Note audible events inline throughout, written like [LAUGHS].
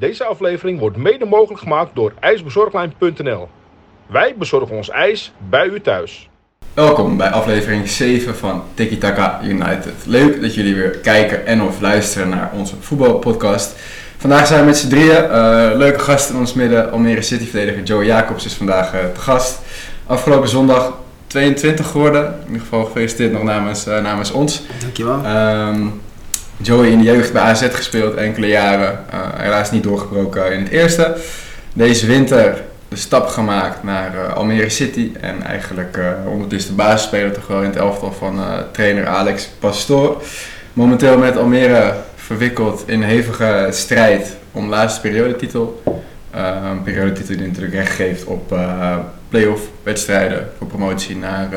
Deze aflevering wordt mede mogelijk gemaakt door ijsbezorglijn.nl. Wij bezorgen ons ijs bij u thuis. Welkom bij aflevering 7 van Tiki Taka United. Leuk dat jullie weer kijken en of luisteren naar onze voetbalpodcast. Vandaag zijn we met z'n drieën. Uh, leuke gast in ons midden. Almere City verdediger Joe Jacobs is vandaag uh, te gast. Afgelopen zondag 22 geworden. In ieder geval gefeliciteerd nog namens, uh, namens ons. Dankjewel. Um, Joey in de jeugd bij AZ gespeeld enkele jaren. helaas niet doorgebroken in het eerste. Deze winter de stap gemaakt naar uh, Almere City. En eigenlijk uh, ondertussen de basisspeler toch wel in het elftal van trainer Alex Pastoor. Momenteel met Almere verwikkeld in hevige strijd om de laatste periodetitel. een periodetitel die natuurlijk recht geeft op play-off wedstrijden voor promotie naar,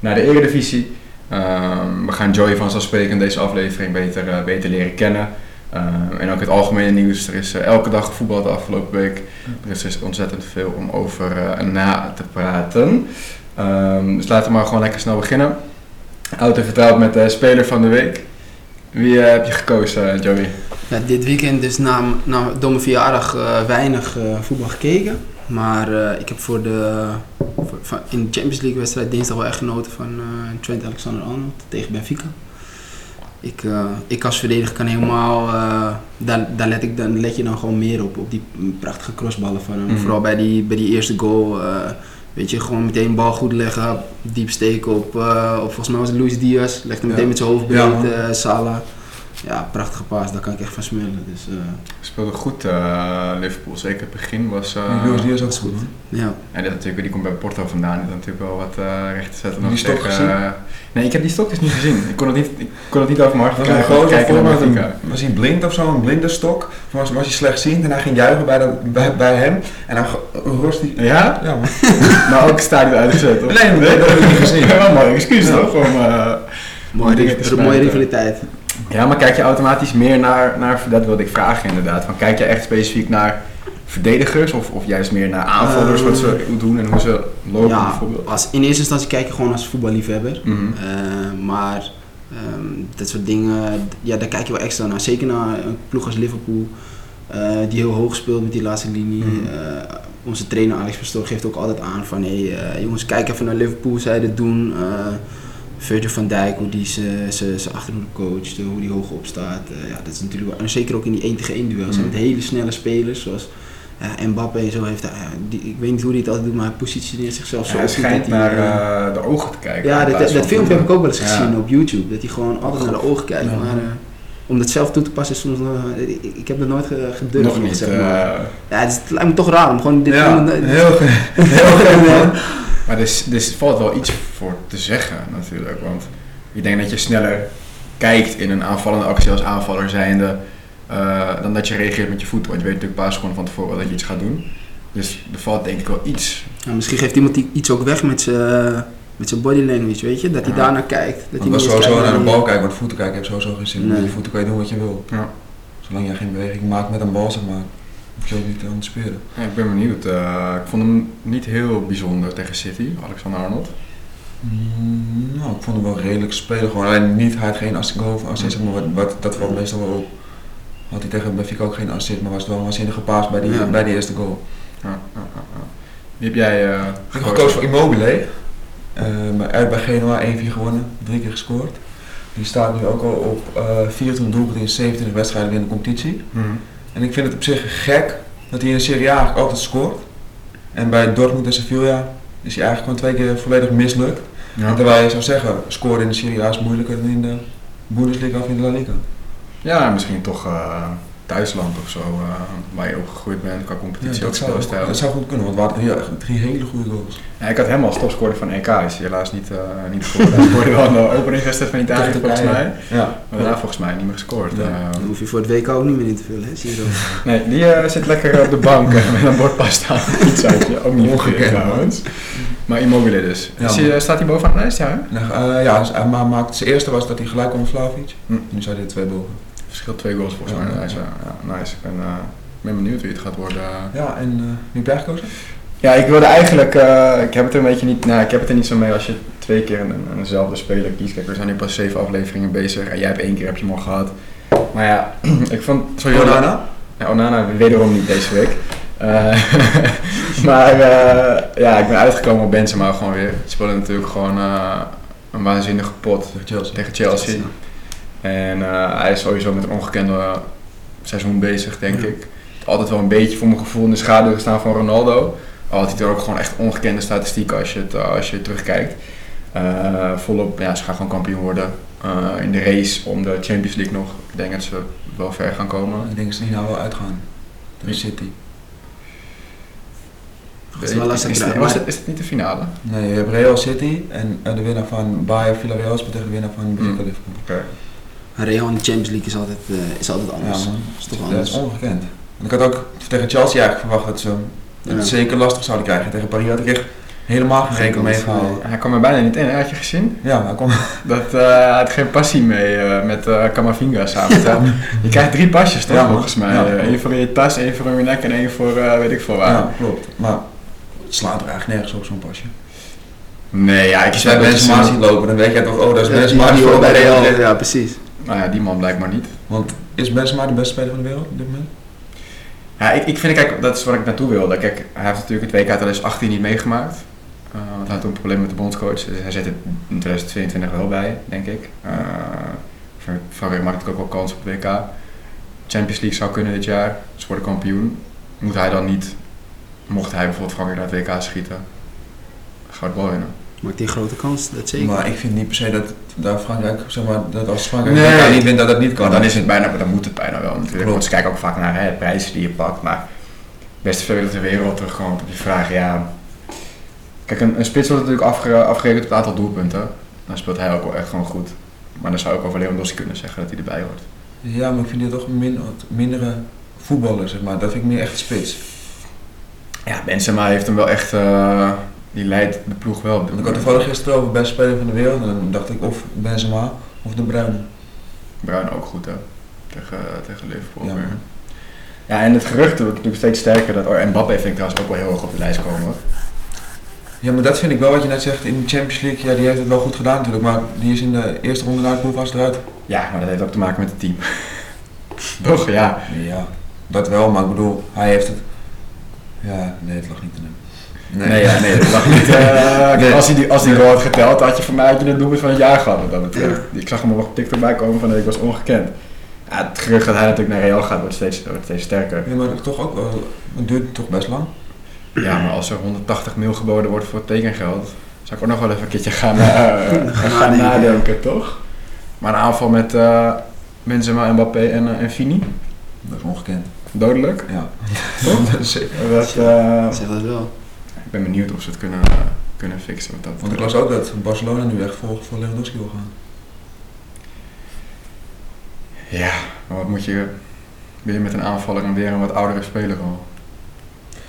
naar de Eredivisie. Um, we gaan Joey vanzelfsprekend deze aflevering beter, beter leren kennen. Uh, en ook het algemene nieuws. Er is uh, elke dag gevoetbald de afgelopen week. Er is dus ontzettend veel om over uh, na te praten. Um, dus laten we maar gewoon lekker snel beginnen. En vertrouwd met de speler van de week. Wie heb je gekozen, Joey? Dit weekend dus na, na mijn verjaardag weinig voetbal gekeken. Maar ik heb voor de, voor, in de Champions League wedstrijd dinsdag wel echt genoten van Trent Alexander-Arnold tegen Benfica. Ik, uh, ik als verdediger kan helemaal, daar, daar let, ik, dan let je dan gewoon meer op, op die prachtige crossballen van hem. Mm. Vooral bij die, bij die eerste goal, weet je, gewoon meteen bal goed leggen, diep steken op, op volgens mij was het Luis Diaz, legt hem meteen ja. met zijn hoofd breed, ja, Salah ja, prachtige paas, daar kan ik echt van smullen. Dus, uh... Speelde goed uh, Liverpool, zeker het begin was... Uh, Luis Diaz ook goed. Ja. En dit natuurlijk, die komt bij Porto vandaan, die natuurlijk wel wat uh, recht te zetten. Nog die stok gezien? nee, ik heb die stok dus niet gezien. Ik kon het niet, ik kon het niet over mijn hart krijgen. Groot, kijken naar een, was hij blind of zo, een blinde stok? Was, was hij slechtziend en hij ging juichen bij, de, bij, bij hem. En dan rost hij... Ja? Ja, man. maar [LAUGHS] ook stadion uitgezet, toch? Nee, nee, dat heb ik niet gezien. [LAUGHS] Wel mooi excuus, toch? Om, mooie, mooie rivaliteit. Ja, maar kijk je automatisch meer naar, naar dat wilde ik vragen inderdaad. Van, kijk je echt specifiek naar verdedigers of, of juist meer naar aanvallers, wat ze uh, doen en hoe ze lopen ja, bijvoorbeeld? Als, in eerste instantie kijk je gewoon als voetballiefhebber. Mm -hmm. uh, maar um, dat soort dingen, ja, daar kijk je wel extra naar. Zeker naar een ploeg als Liverpool, uh, die heel hoog speelt met die laatste linie. Mhm. Mm -hmm. onze trainer Alex Pastoor geeft ook altijd aan van, hé hey, jongens, kijk even naar Liverpool, zij dit doen. Virgil van Dijk, hoe die zijn achterhoede coacht, hoe die hoog opstaat. Uh, ja, dat is natuurlijk wel, en zeker ook in die 1 tegen 1 duels. Mm. Met hele snelle spelers zoals uh, Mbappé en zo heeft hij, uh, die, ik weet niet hoe hij het altijd doet, maar hij positioneert zichzelf ja, zo. Hij schijnt die, naar uh, de ogen te kijken. Ja, dat, dat, filmpje heb ik ook wel eens gezien ja. op YouTube. Dat hij gewoon altijd naar de ogen kijkt. Ja. Maar om dat zelf toe te passen is soms ik, ik heb dat nooit gedurfd. Nog niet. Zeg maar. Ja, het, is, het, lijkt me toch raar om gewoon dit ja, te doen. Heel, [LAUGHS] heel [LAUGHS] Maar er, er valt wel iets voor te zeggen natuurlijk, want ik denk dat je sneller kijkt in een aanvallende actie als aanvaller zijnde uh, dan dat je reageert met je voeten, want je weet natuurlijk een paar seconden van tevoren dat je iets gaat doen. Dus er valt denk ik wel iets. Ja, misschien geeft iemand iets ook weg met zijn met zijn body language, weet je, dat hij ja. daarnaar kijkt. Dat hij sowieso naar de bal kijkt, want voeten kijken heeft sowieso geen zin. Nee. Met je voeten kan je doen wat je wil. Ja. Zolang je geen beweging maakt met een bal, zeg maar Ja, ik ben benieuwd. Uh, ik vond hem niet heel bijzonder tegen City, Alexander Arnold. Mm, nou, ik vond hem wel redelijk spelen. Gewoon alleen niet, hij had geen assist goal of assist, maar wat, wat, dat valt meestal wel op. Had hij tegen Benfica ook geen assist, maar was wel een waanzinnige paas bij die, ja. bij die eerste goal. Ja. Wie heb jij uh, Ik heb gekozen voor Immobile. Uh, uit bij Genoa 1-4 gewonnen, drie keer gescoord. Die staat nu ook al op uh, 24 doelpunten in 27 wedstrijden in de competitie. Mm -hmm. En ik vind het op zich gek dat hij in de Serie A eigenlijk altijd scoort. En bij Dortmund en Sevilla is hij eigenlijk gewoon twee keer volledig mislukt. Ja. Terwijl je zou zeggen, scoren in de Serie A is moeilijker dan in de Bundesliga of in de La Liga. Ja, misschien toch uh, Duitsland of zo, uh, waar je opgegroeid bent qua competitie. Ja, dat, zou, ook, dat zou goed kunnen, want we hadden drie, drie hele goede goals. Ja, ik had hem als topscorer van EK, is helaas niet, uh, niet geworden. Hij scoorde wel in de openingswedstrijd van Italië volgens mij, ja. maar daarna volgens mij niet meer gescoord. Ja. Dan hoef je voor het WK ook niet meer in te vullen, hè? zie je zo. [LAUGHS] nee, die zit lekker op de bank met een bordpasta, [LAUGHS] ook niet ongekend trouwens. Maar Immobile dus. Ja, hij, staat hij bovenaan de lijst, ja? Uh, ja, uh, maar maakt, zijn eerste was dat hij gelijk kon met Vlaovic. Hm. Nu zijn er twee boven. Verschil twee goals volgens Ja, mij. nice. Ik ben, uh, ben benieuwd wie het gaat worden. Ja, en uh, wie heb jij gekozen? Ja, ik wilde eigenlijk, uh, ik heb het er een beetje niet, nou, ik heb het er niet zo mee als je twee keer een, een, eenzelfde speler kiest. Kijk, we zijn nu pas zeven afleveringen bezig en jij hebt één keer heb je hem al gehad. Maar ja, [CLEARS THROAT] ik vond... Sorry, Onana? Ja, Onana wederom niet deze week. Eh, [LAUGHS] maar eh, ja, ik ben uitgekomen op Benzema gewoon weer. Het speelde natuurlijk gewoon eh, een waanzinnige pot Tegen Chelsea. tegen Chelsea. En eh, hij is sowieso met een ongekende seizoen bezig, denk Ja. ik. Altijd wel een beetje voor mijn gevoel in de schaduw gestaan van Ronaldo. Al had hij er ook gewoon echt ongekende statistieken als je, het, eh, als je terugkijkt. Eh, volop, ja, ze gaan gewoon kampioen worden in de race om de Champions League nog. Ik denk dat ze wel ver gaan komen. Ik denk dat ze niet nou wel uitgaan. Tegen City. Is wel lastig. Is, het, is niet de finale? Nee, je hebt Real City en de winnaar van Bayern Villarreal speelt tegen de winnaar van Benfica Mm. Liverpool. Real in de Champions League is altijd, eh, is altijd anders. Ja, man. is toch Dat anders. is ongekend. En ik had ook tegen Chelsea eigenlijk verwacht dat ze het Ja. zeker lastig zouden krijgen. Tegen Paris had ik echt helemaal geen Geen rekening mee. Hij kwam er bijna niet in, had je gezien? Ja, hij kon [LAUGHS] Dat, eh, hij had geen passie mee eh, met eh Camavinga samen. Je krijgt drie pasjes toch, Ja, volgens mij. Ja. Eén voor in je tas, één voor in je nek en één voor eh, weet ik veel waar. Ja, klopt. Maar het slaat er eigenlijk nergens op zo'n pasje. Nee, ja, ik Als jij Benzema ziet lopen, dan weet jij toch, oh, dat is die voor bij Real. Ja, precies. Nou ja, die man blijkbaar niet. Want is Benzema de beste speler van de wereld op dit moment? Ja, ik, ik vind, kijk, dat is wat ik naartoe wilde. Kijk, hij heeft natuurlijk het WK 2018 niet meegemaakt. Eh, want hij had toen een probleem met de bondscoach. Dus hij zet het in 2022 wel bij, denk ik. Uh, Frankrijk maakt natuurlijk ook wel kans op het WK. Champions League zou kunnen dit jaar. Ze worden kampioen. Moet hij dan niet, mocht hij bijvoorbeeld Frankrijk naar het WK schieten, goud bal winnen? Maakt hij een grote kans, dat zeker. Maar ik vind niet per se dat, dat Frankrijk, zeg maar, dat als Frankrijk Nee. niet wint, dat dat niet kan. Dan is het bijna, dan moet het bijna wel natuurlijk. Klopt. Want ze kijken ook vaak naar hè, prijzen die je pakt. Maar beste speler ter wereld terugkomt op die vraag, ja. Kijk, een, een spits wordt natuurlijk afge, afgerekend op het aantal doelpunten. Dan speelt hij ook wel echt gewoon goed. Maar dan zou ik over Lewandowski kunnen zeggen dat hij erbij hoort. Ja, maar ik vind die toch min, wat mindere voetballer, zeg maar. Dat vind ik meer echt spits. Ja, Benzema heeft hem wel echt, eh, die leidt de ploeg wel. ik had toevallig gisteren over beste speler van de wereld. En dan dacht ik of Benzema of De Bruyne. Bruin ook goed hè, tegen, tegen Liverpool. Ja, weer. ja, en het gerucht wordt natuurlijk steeds sterker. Dat, oh, Mbappé vind ik trouwens ook wel heel erg op de lijst komen. Ja, maar dat vind ik wel wat je net zegt in de Champions League. Ja, die heeft het wel goed gedaan natuurlijk. Maar die is in de eerste ronde naar de poolfase eruit. Ja, maar dat heeft ook te maken met het team. [LAUGHS] Toch? Ja. Ja, dat wel. Maar ik bedoel, hij heeft het... Ja, nee, het lag niet in hem. Nee, ja, nee, dat lag niet. [LAUGHS] eh, Nee. Als hij die, als die goal had geteld, had je van mij had je het doelpunt van het jaar gehad wat dat betreft. Ik zag hem nog op TikTok bij komen van dat ik was ongekend. Ja, het gerucht dat hij natuurlijk naar Real gaat wordt steeds, wordt steeds sterker. Ja, maar toch ook wel... Het duurt toch best lang. Ja, maar als er 180 mil geboden wordt voor tekengeld, zou ik ook nog wel even een keertje gaan, eh, [LAUGHS] gaan nadenken. nadenken, toch? Maar een aanval met eh Benzema, Mbappé en, eh, en Vini, Dat is ongekend. dodelijk. Ja. Toch? [LAUGHS] Dat is eh, dat wel. Ik ben benieuwd of ze het kunnen, eh, kunnen fixen. Wat dat Want ik las ook dat Barcelona nu echt voor, voor Lewandowski wil gaan. Ja, maar wat moet je weer met een aanvaller en weer een wat oudere speler al?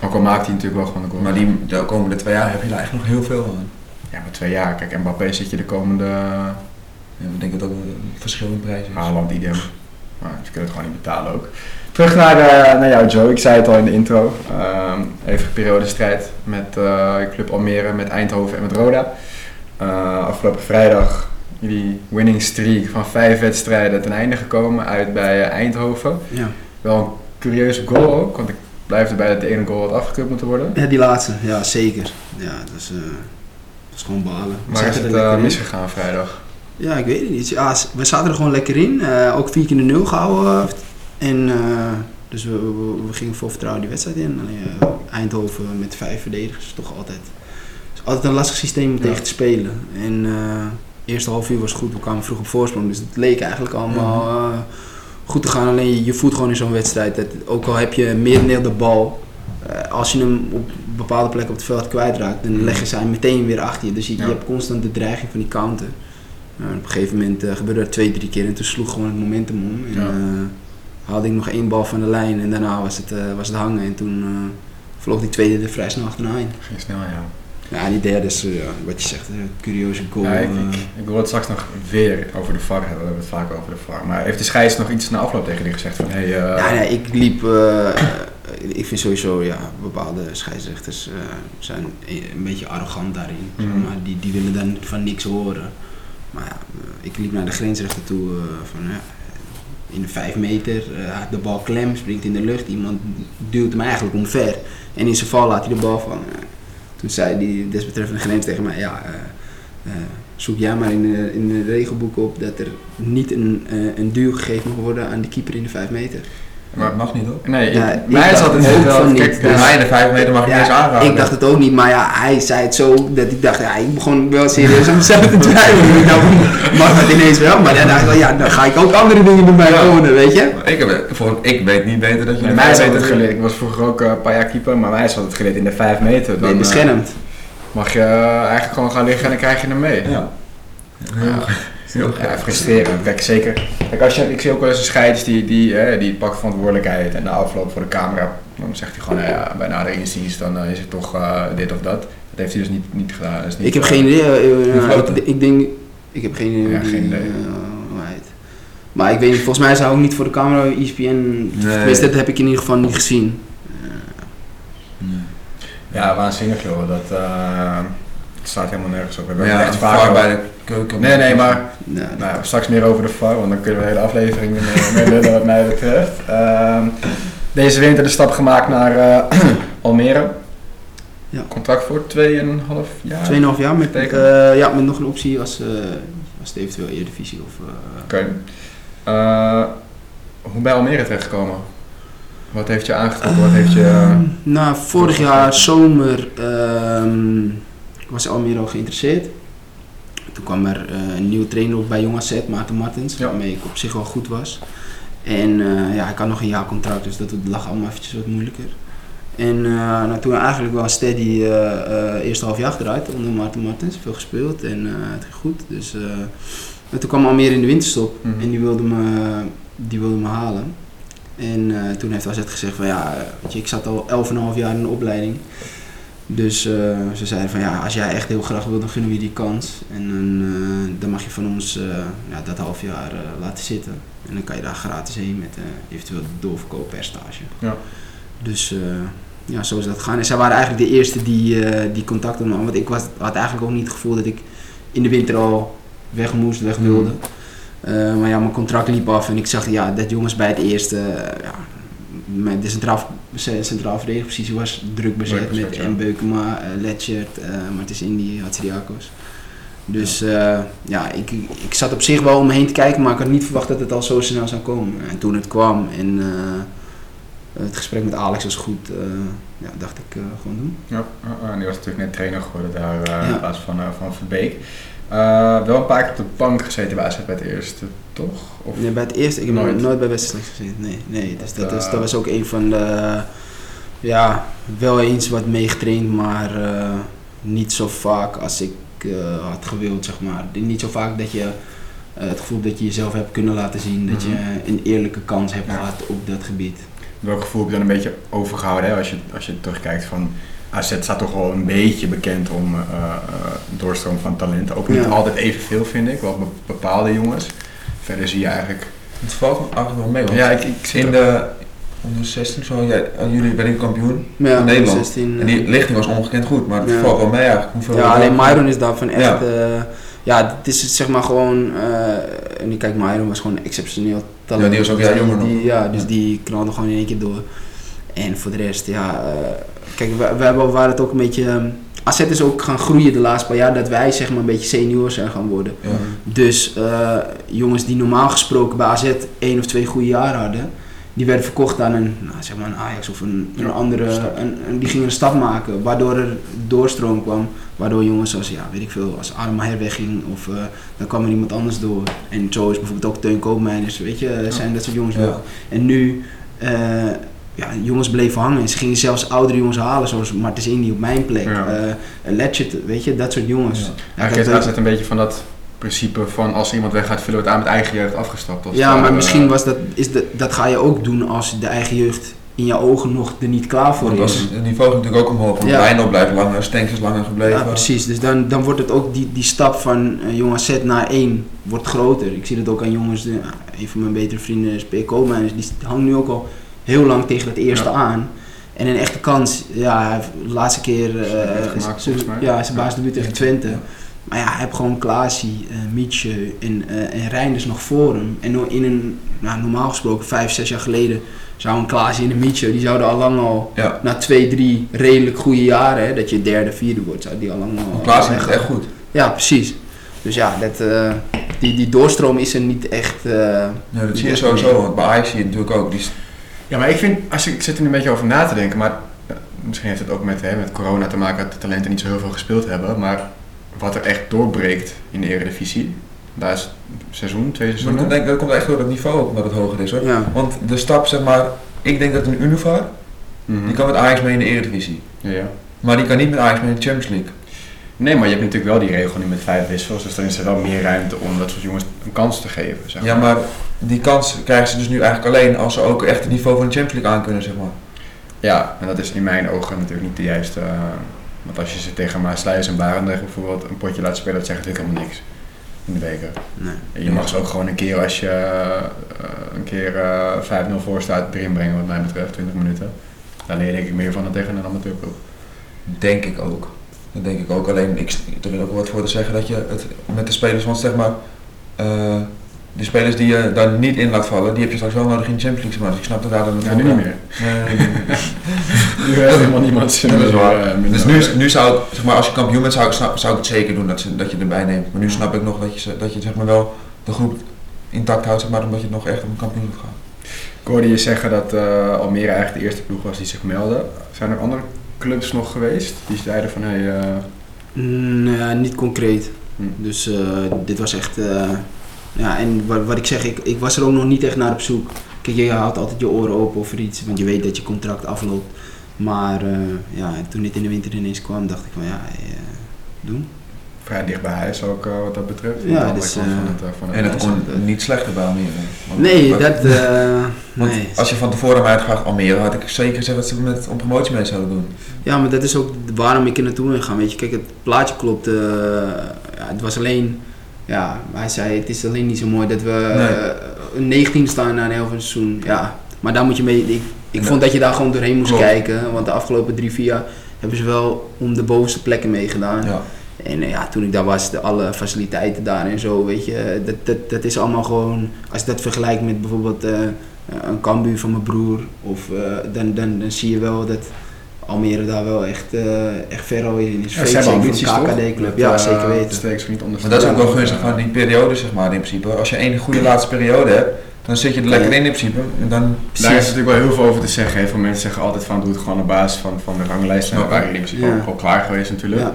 Ook al maakt hij natuurlijk wel gewoon de goal. Maar die, de komende twee jaar heb je daar echt nog heel veel aan. Ja, maar twee jaar. Kijk, Mbappé zit je de komende Ja, ik denk dat ook een verschil in prijs is. Haaland idem. Maar ze kunnen het gewoon niet betalen ook. Terug naar, eh, naar jou Joe, ik zei het al in de intro. Even periodestrijd met eh, Club Almere, met Eindhoven en met Roda. Eh, afgelopen vrijdag die winning streak van vijf wedstrijden ten einde gekomen uit bij eh, Eindhoven. Ja. Wel een curieuze goal ook, want ik blijf erbij dat de ene goal had afgekeurd moeten worden. ja, die laatste. Ja, zeker. Ja, dat is, dat is gewoon balen. Maar is het misgegaan vrijdag? Ja, ik weet het niet. Ja, we zaten er gewoon lekker in. Ook vier keer de nul gehouden. En, dus we, we, we gingen vol vertrouwen die wedstrijd in. Alleen, eh, Eindhoven met vijf verdedigers is toch altijd, is altijd een lastig systeem om Ja. tegen te spelen. En eh eerste half uur was goed. We kwamen vroeg op voorsprong. Dus het leek eigenlijk allemaal eh, goed te gaan. Alleen je, je voelt gewoon in zo'n wedstrijd. Dat, ook al heb je merendeel de bal. als je hem op bepaalde plekken op het veld kwijtraakt, dan leggen zij meteen weer achter je. Dus je, Ja. je hebt constant de dreiging van die counter. Op een gegeven moment gebeurde dat twee, drie keer en toen sloeg gewoon het momentum om. En Ja. Haalde ik nog één bal van de lijn en daarna was het, eh, was het hangen. En toen eh, vloog die tweede er vrij snel achterna in. Ging snel, ja. Ja, en die derde is, eh, wat je zegt, een curieuze goal. Ja, ik, ik, ik wil het straks nog weer over de VAR hebben. We hebben het vaak over de VAR. Maar heeft de scheids nog iets na afloop tegen die gezegd van... Hey, eh, ja, nee, ik liep. ik vind sowieso, ja, bepaalde scheidsrechters zijn een beetje arrogant daarin. Mhm. maar die, die willen dan van niks horen. Maar ja, ik liep naar de grensrechter toe van ja, in de 5 meter, eh, de bal klem, springt in de lucht, iemand duwt hem eigenlijk omver. En in zijn val laat hij de bal vallen. Toen zei die desbetreffende grens tegen mij, ja, eh, eh, zoek jij maar in de, in de regelboek op dat er niet een, eh, een duw gegeven mag worden aan de keeper in de 5 meter. Maar dat mag niet hoor. Nee, Ja, ik- ik mij is altijd ook wel... Kijk, niet, Bij dus- mij in de 5 meter mag je niet eens aanraken. ik dacht het ook niet, maar ja, hij zei het zo dat ik dacht, ja, ik begon wel serieus om mezelf te twijfelen. Ik dacht, mag dat ineens wel? Maar dan dacht ik wel, ja, dan ga ik ook andere dingen doen bij Ja. wonen, weet je? Ik, heb, voor, ik weet niet beter dat je mij is vijf altijd geleerd. Ik was vroeger ook eh, een paar jaar keeper, maar mij is altijd geleerd in de 5 meter. Dan eh, beschermd. mag je eh, eigenlijk gewoon gaan liggen en dan krijg je hem mee. Ja. Heel Ja, frustrerend. Kijk, zeker. Kijk, als je, ik zie ook wel eens een scheiders die, die, eh, die pakt verantwoordelijkheid en na afloop voor de camera, dan zegt hij gewoon, nou ja, bij nader inziens dan eh, is het toch eh, dit of dat. Dat heeft hij dus niet, niet gedaan. Dat is niet, Ik heb geen idee. eh, floten. ik, ik denk, ik heb geen idee. Ja, die, geen idee. eh. Maar ik weet niet, volgens mij zou ook niet voor de camera ESPN. Tenminste, dat heb ik in ieder geval niet gezien. Ja, waanzinnig joh. Dat, eh, het staat helemaal nergens op. We hebben ja, echt vaak bij de keuken. Nee, nee, maar Ja, nou, straks meer over de VAR, want dan kunnen we de hele aflevering mee lullen wat mij betreft. Ehm, deze winter de stap gemaakt naar eh, [CLEARS THROAT] Almere. Ja. Contract voor 2,5 jaar. 2,5 jaar met, eh, ja, met nog een optie als, eh als het eventueel Eredivisie of... Oké. Eh, hoe bij Almere terechtgekomen? Wat heeft je aangetrokken? Wat heeft je... Ehm, nou, vorig jaar zomer ehm, was Almere al geïnteresseerd. Toen kwam er eh, een nieuwe trainer op bij Jong AZ, Maarten Martens, Ja. waarmee ik op zich wel goed was. En eh, ja, ik had nog een jaar contract, dus dat lag allemaal eventjes wat moeilijker. En eh, nou, toen eigenlijk wel steady eh eh eerste half jaar eruit onder Maarten Martens, veel gespeeld en het ging goed. Dus, en toen kwam Almere in de winterstop Mhm. en die wilde me, die wilde me halen. En toen heeft AZ gezegd van ja, weet je, ik zat al 11,5 jaar in de opleiding. Dus eh, ze zeiden van ja, als jij echt heel graag wil, dan gunnen we je die kans. En dan, eh, dan mag je van ons eh, ja, dat half jaar laten zitten. En dan kan je daar gratis heen met eventueel de doorverkoop per stage. Ja. Dus ja, zo is dat gegaan. En zij waren eigenlijk de eerste die, die contact hadden. Want ik was, had eigenlijk ook niet het gevoel dat ik in de winter al weg moest, weg wilde. Eh, maar ja, mijn contract liep af en ik zag ja, dat jongens bij het eerste, ja, met de centraal, ce- centraal verdedigingspositie was druk bezet met ja. en Beukema, uh, Letchert, uh, Martins Indy, Hatsiriakos. Dus eh, ja, ik, ik zat op zich wel om me heen te kijken, maar ik had niet verwacht dat het al zo snel zou komen. En toen het kwam en eh, het gesprek met Alex was goed, eh, ja, dacht ik eh, gewoon doen. Ja, uh, die was natuurlijk net trainer geworden daar uh, Ja. in plaats van, van Verbeek. Uh, wel een paar keer op de bank gezeten bij AZ bij het eerste, toch? Of? Nee, bij het eerste, ik heb Nooit. nooit, bij wedstrijd gezien. Nee, nee dus dat, is, dat was ook een van de, ja, wel eens wat meegetraind, maar eh, niet zo vaak als ik eh, had gewild, zeg maar. Niet zo vaak dat je eh, het gevoel dat je jezelf hebt kunnen laten zien, dat je Mhm. een eerlijke kans hebt Ja. gehad op dat gebied. Welk gevoel heb je dan een beetje overgehouden hè? Als, je, als je terugkijkt van AZ staat toch wel een beetje bekend om uh, uh, doorstroom van talenten. Ook niet Ja. altijd evenveel vind ik, wel be- bepaalde jongens. Verder zie je eigenlijk... Het valt me eigenlijk wel mee, want Ja, ik, ik zit in de onder 16 zo, ja, jullie ben ik kampioen. Ja, Van Nederland. 16, En die lichting was ongekend goed, maar het Ja. valt wel mee eigenlijk. Hoeveel Ja, alleen Myron is daarvan echt. Ja. Ja, ja het is zeg maar gewoon. eh en kijk, Myron was gewoon exceptioneel talent. Ja, die was ook Die- jonger nog. die- Ja, dus Ja. die knalde gewoon in één keer door. En voor de rest, ja. eh, kijk, we, we hebben, waren het ook een beetje. AZ is ook gaan groeien de laatste paar jaar dat wij zeg maar een beetje senior zijn gaan worden. Ja. Dus eh, jongens die normaal gesproken bij AZ één of twee goede jaren hadden, die werden verkocht aan een, nou, zeg maar een Ajax of een, een andere. Een, een- die gingen een stap maken, waardoor er doorstroom kwam. Waardoor jongens als, ja, weet ik veel, als Armaher wegging of eh, dan kwam er iemand anders door. En zo is bijvoorbeeld ook Teun Koopmeiners, weet je, zijn dat soort jongens Ja. wel. En nu, ja, jongens bleven hangen. En ze gingen zelfs oudere jongens halen, zoals Martens Indy op mijn plek. Ja. eh weet je, dat soort jongens. Ja. Ja, heeft AZ een beetje van dat principe van als iemand weggaat, vullen we het aan met eigen jeugd afgestapt. Ja, het maar misschien was dat, is dat, dat ga je ook doen als de eigen jeugd in jouw ogen nog er niet klaar voor Want is. het niveau ging natuurlijk ook omhoog, want Ja. Wijnald blijft langer, Stenks is langer gebleven. Ja, precies. Dus dan, dan wordt het ook die, die stap van uh, jong AZ naar één wordt groter. Ik zie dat ook aan jongens, een van mijn betere vrienden is P. Die hangt nu ook al heel lang tegen het eerste Ja. aan. En een echte kans, ja, de laatste keer, eh, Zijn debuut gemaakt, ja, zijn Ja. baasdebuut tegen Twente. Maar ja, hij heeft gewoon Klaasie, eh Mietje en, eh en Reinders nog voor hem. En in een, nou, normaal gesproken, vijf, zes jaar geleden, zou een Klaasie en een Mietje, die zouden al lang al, Ja. na twee, drie redelijk goede jaren, hè, dat je derde, vierde wordt, zou die al lang al... Klaas is echt goed. Ja, precies. Dus ja, dat, die, die doorstroom is er niet echt... Ja, dat zie je sowieso, want bij Ajax zie je het natuurlijk ook. Die, Ja, maar ik vind, als ik, ik zit er nu een beetje over na te denken, maar eh, misschien heeft het ook met, hè, met corona te maken dat de talenten niet zo heel veel gespeeld hebben, maar wat er echt doorbreekt in de Eredivisie, daar is het seizoen, twee maar dat, seizoenen. denk, ik- dat komt echt door het niveau ook, omdat het hoger is hoor. ja. Want de stap, zeg maar, ik denk dat een Univar, Mhm. die kan met Ajax mee in de Eredivisie. ja, ja. Maar die kan niet met Ajax mee in de Champions League. Nee, maar je hebt natuurlijk wel die regel nu met vijf wissels, dus dan is er wel meer ruimte om dat soort jongens een kans te geven. Zeg Ja, maar die kans krijgen ze dus nu eigenlijk alleen als ze ook echt het niveau van de Champions League aan kunnen, zeg maar. Ja, en dat is in mijn ogen natuurlijk niet de juiste. eh, want als je ze tegen Maasluis en Barendrecht bijvoorbeeld een potje laat spelen, dat zegt natuurlijk helemaal niks in de beker. Nee. En je mag ze ook gewoon een keer als je eh, een keer eh 5-0 voor staat erin brengen, wat mij betreft, 20 minuten. Daar leer ik meer van dan tegen een amateurploeg. Denk ik ook. Dat denk ik ook. Alleen, ik, er wil ook wat voor te zeggen dat je het met de spelers, want zeg maar, eh, de spelers die je daar niet in laat vallen, die heb je straks wel nodig in de Champions League. Maar ik snap dat daar dan Ja, nu niet meer. Nee, nee, [LAUGHS] nee. Nu heeft helemaal niemand Dat is waar. Dus nu, nu zou ik, zeg maar, als je kampioen bent, zou ik, zou ik het zeker doen dat, ze, dat je erbij neemt. Maar nu snap ik nog dat je, dat je zeg maar wel de groep intact houdt, zeg maar, omdat je nog echt om kampioen moet gaan. Ik hoorde je zeggen dat eh, Almere eigenlijk de eerste ploeg was die zich meldde. Zijn er andere clubs nog geweest die zeiden van hé, hey, eh, Mm, ja, niet concreet. Hm. Dus eh, dit was echt. eh, ja, en wat, wat ik zeg, ik, ik was er ook nog niet echt naar op zoek. Kijk, je houdt altijd je oren open over iets, want je weet dat je contract afloopt. Maar ja, toen dit in de winter ineens kwam, dacht ik van ja, doen. Vrij dicht bij huis ook eh, wat dat betreft. Ja, dus, eh, van het, eh, van het En het kon niet slechter bij Almere. Want- Nee, want- dat. eh, [LAUGHS] want nee. Als je van tevoren mij had gevraagd Almere, had ik zeker gezegd dat ze met om promotie mee zouden doen. Ja, maar dat is ook waarom ik er naartoe ben gegaan. Weet je, kijk, het plaatje klopt. ja, het was alleen. Ja, hij zei: Het is alleen niet zo mooi dat we een 19 staan na een heel seizoen. Ja, maar daar moet je mee. Ik, ik vond dat je daar gewoon doorheen moest Klopt. kijken. Want de afgelopen drie, vier jaar hebben ze wel om de bovenste plekken meegedaan. Ja. En eh, ja, toen ik daar was, de, alle faciliteiten daar en zo, weet je, dat, dat, dat is allemaal gewoon, als je dat vergelijkt met bijvoorbeeld eh, een Cambuur van mijn broer, of, eh, dan, dan, dan zie je wel dat Almere daar wel echt, eh, echt ver al in is. Ja, ze hebben ambities KKD-club, ja eh, zeker weten. Maar dat is ook wel Ja. gunstig van die periode, zeg maar, in principe. Als je één goede laatste periode hebt, dan zit je er lekker in in principe. En dan, Daar is natuurlijk wel heel veel over te zeggen. Heel veel mensen zeggen altijd van doe het gewoon op basis van, van de ranglijst. Nou, in principe Ja. ook al klaar geweest natuurlijk. Ja.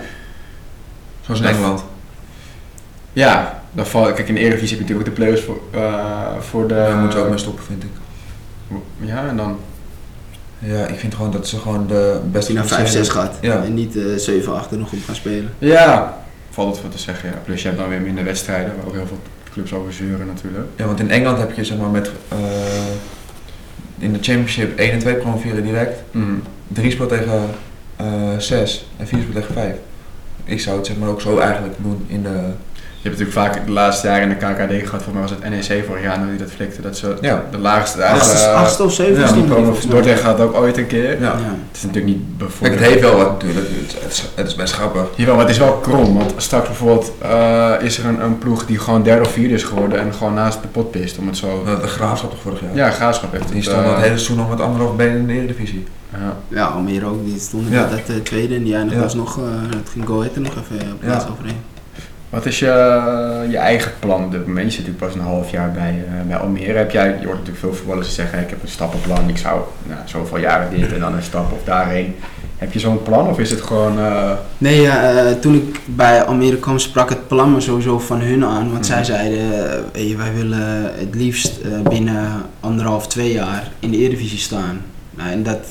Zoals in Engeland. Ja, dan val, kijk in de Eredivisie heb je natuurlijk ook de play-offs voor, eh, voor de... Daar moeten we ook mee stoppen, vind ik. Ja, en dan... Ja, ik vind gewoon dat ze gewoon de beste je naar 5-6 geplaceerde- gaat Ja. en niet eh 7-8 er nog op gaan spelen. Ja, valt het voor te zeggen. Ja. Plus je hebt dan weer minder wedstrijden, waar ook heel veel clubs over zeuren natuurlijk. Ja, want in Engeland heb je zeg maar met eh, in de championship 1 en 2 promoveren direct. Mm. 3 speelt tegen eh 6 en 4 speelt tegen 5. Ik zou het zeg maar ook zo eigenlijk doen in de... Je hebt natuurlijk vaak de laatste jaren in de KKD gehad, volgens mij was het NEC vorig jaar, die dat flikte, dat ze Ja. de laagste... Achtste, eh, achtste of zevende ja. Dordrecht gaat ook ooit een keer. Ja. Ja. Het is natuurlijk niet bijvoorbeeld... het heeft wel wat natuurlijk. Het, is, het is best grappig. Jawel, maar het is wel krom, want straks bijvoorbeeld eh, is er een, een ploeg die gewoon derde of vierde is geworden en gewoon naast de pot pist, om het zo... De, graafschap toch vorig jaar? Ja, graafschap heeft Die het, stonden eh, het hele seizoen nog met anderhalf benen in de Eredivisie. Ja. Ja, Almere ook, die stonden Ja. net dat eh, tweede en die eindigde Ja. alsnog, eh het ging Go Ahead er nog even op plaats Ja. overheen. Wat is je, je eigen plan op dit moment? Je zit natuurlijk pas een half jaar bij, eh, bij Almere. Heb jij, je hoort natuurlijk veel voetballers zeggen, ik heb een stappenplan, ik zou nou, zoveel jaren dit en dan een stap of daarheen. Heb je zo'n plan of is het gewoon... eh, Nee, eh, toen ik bij Almere kwam sprak het plan me sowieso van hun aan. Want zij Mhm. zeiden, eh, hey, wij willen het liefst eh, binnen anderhalf, twee jaar in de Eredivisie staan. Nou, en dat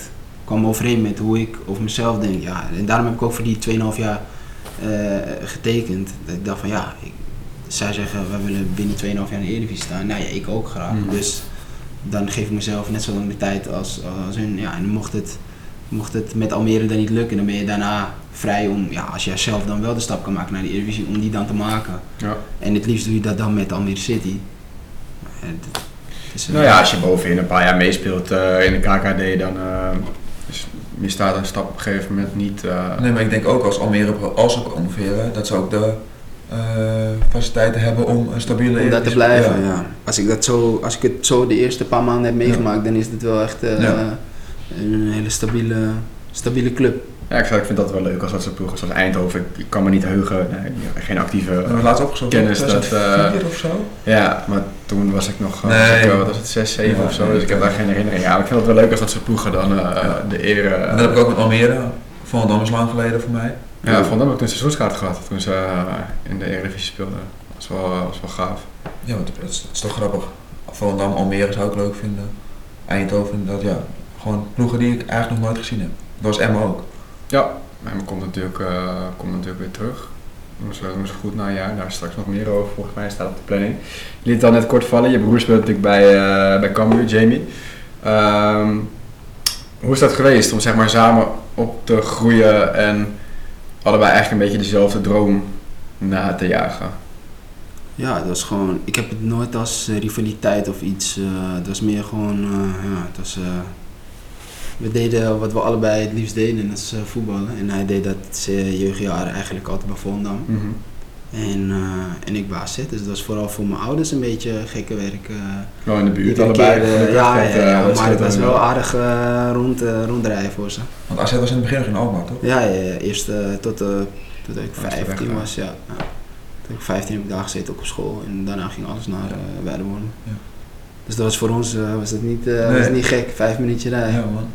kwam overeen met hoe ik over mezelf denk. Ja, en daarom heb ik ook voor die 2,5 jaar eh, getekend. Dat ik dacht van ja, ik, zij zeggen wij willen binnen 2,5 jaar in de Eredivisie staan. Nou ja, ik ook graag. Mhm. Dus dan geef ik mezelf net zo lang de tijd als, als hun. Ja, en mocht het, mocht het met Almere dan niet lukken, dan ben je daarna vrij om, ja, als jij zelf dan wel de stap kan maken naar de Eredivisie, om die dan te maken. ja. En het liefst doe je dat dan met Almere City. Het- eh, Nou ja, als je bovenin een paar jaar meespeelt eh, in de KKD, dan eh, is, misstaat een stap op een gegeven moment niet... eh, Nee, maar ik denk ook als Almere, als ze promoveren, dat ze ook de eh, faciliteiten hebben om een stabiele... Om daar te blijven, ja. Als, ik dat zo, als ik het zo de eerste paar maanden heb meegemaakt, dan is het wel echt eh, Ja. een hele stabiele, stabiele club. Ja, ik, zou- ik vind dat wel leuk als dat soort ploegen zoals Eindhoven. Ik, ik kan me niet heugen, nee, geen actieve... We hebben laatst opgezocht. Kennis dat, 2004 of zo. Ja, maar toen was ik nog, eh, Nee. was ik, eh, wat was het, 6, 7 Ja, of zo, nee, dus ik heb daar geen herinnering aan. Maar ik vind het wel leuk als dat soort ploegen dan eh, Ja. de eer... eh, En dat heb ik ook met Almere. Volendam is lang geleden voor mij. Ja, van heb ik toen een seizoenskaart gehad, toen ze eh, in de Eredivisie speelden. Dat was wel, was wel gaaf. Ja, want het is, het is toch grappig. Volendam, Almere zou ik leuk vinden. Eindhoven, dat ja. Gewoon ploegen die ik eigenlijk nog nooit gezien heb. Dat was Emma ook. Ja, maar komt natuurlijk, eh, komt natuurlijk weer terug. Ze, doen ze goed na een jaar, daar is straks nog meer over, volgens mij staat op de planning. Je liet het al net kort vallen, je broer speelt natuurlijk bij, eh bij Cambuur, Jamie. Ehm, hoe is dat geweest om zeg maar samen op te groeien en allebei eigenlijk een beetje dezelfde droom na te jagen? Ja, dat was gewoon, ik heb het nooit als rivaliteit of iets. eh, het was meer gewoon, eh, ja, het was, eh, we deden wat we allebei het liefst deden, en dat is eh, voetballen. En hij deed dat zijn jeugdjaren eigenlijk altijd bij Volendam. En, eh, en ik bij AZ, dus dat was vooral voor mijn ouders een beetje gekke werk. Wel in de buurt allebei. keer, ja, ja, ja, maar het was wel aardig rond, rondrijden voor ze. Want AZ was in het begin nog in Alkmaar, toch? Ja, ja, eerst tot, tot ik Was de weg, 15 ja. was, ja. Toen ik 15 heb ik daar gezeten ook op school en daarna ging alles naar Weideworm. Ja. Dus dat was voor ons eh, was dat niet, eh, Nee. was niet gek, vijf minuutjes rijden. Ja, man.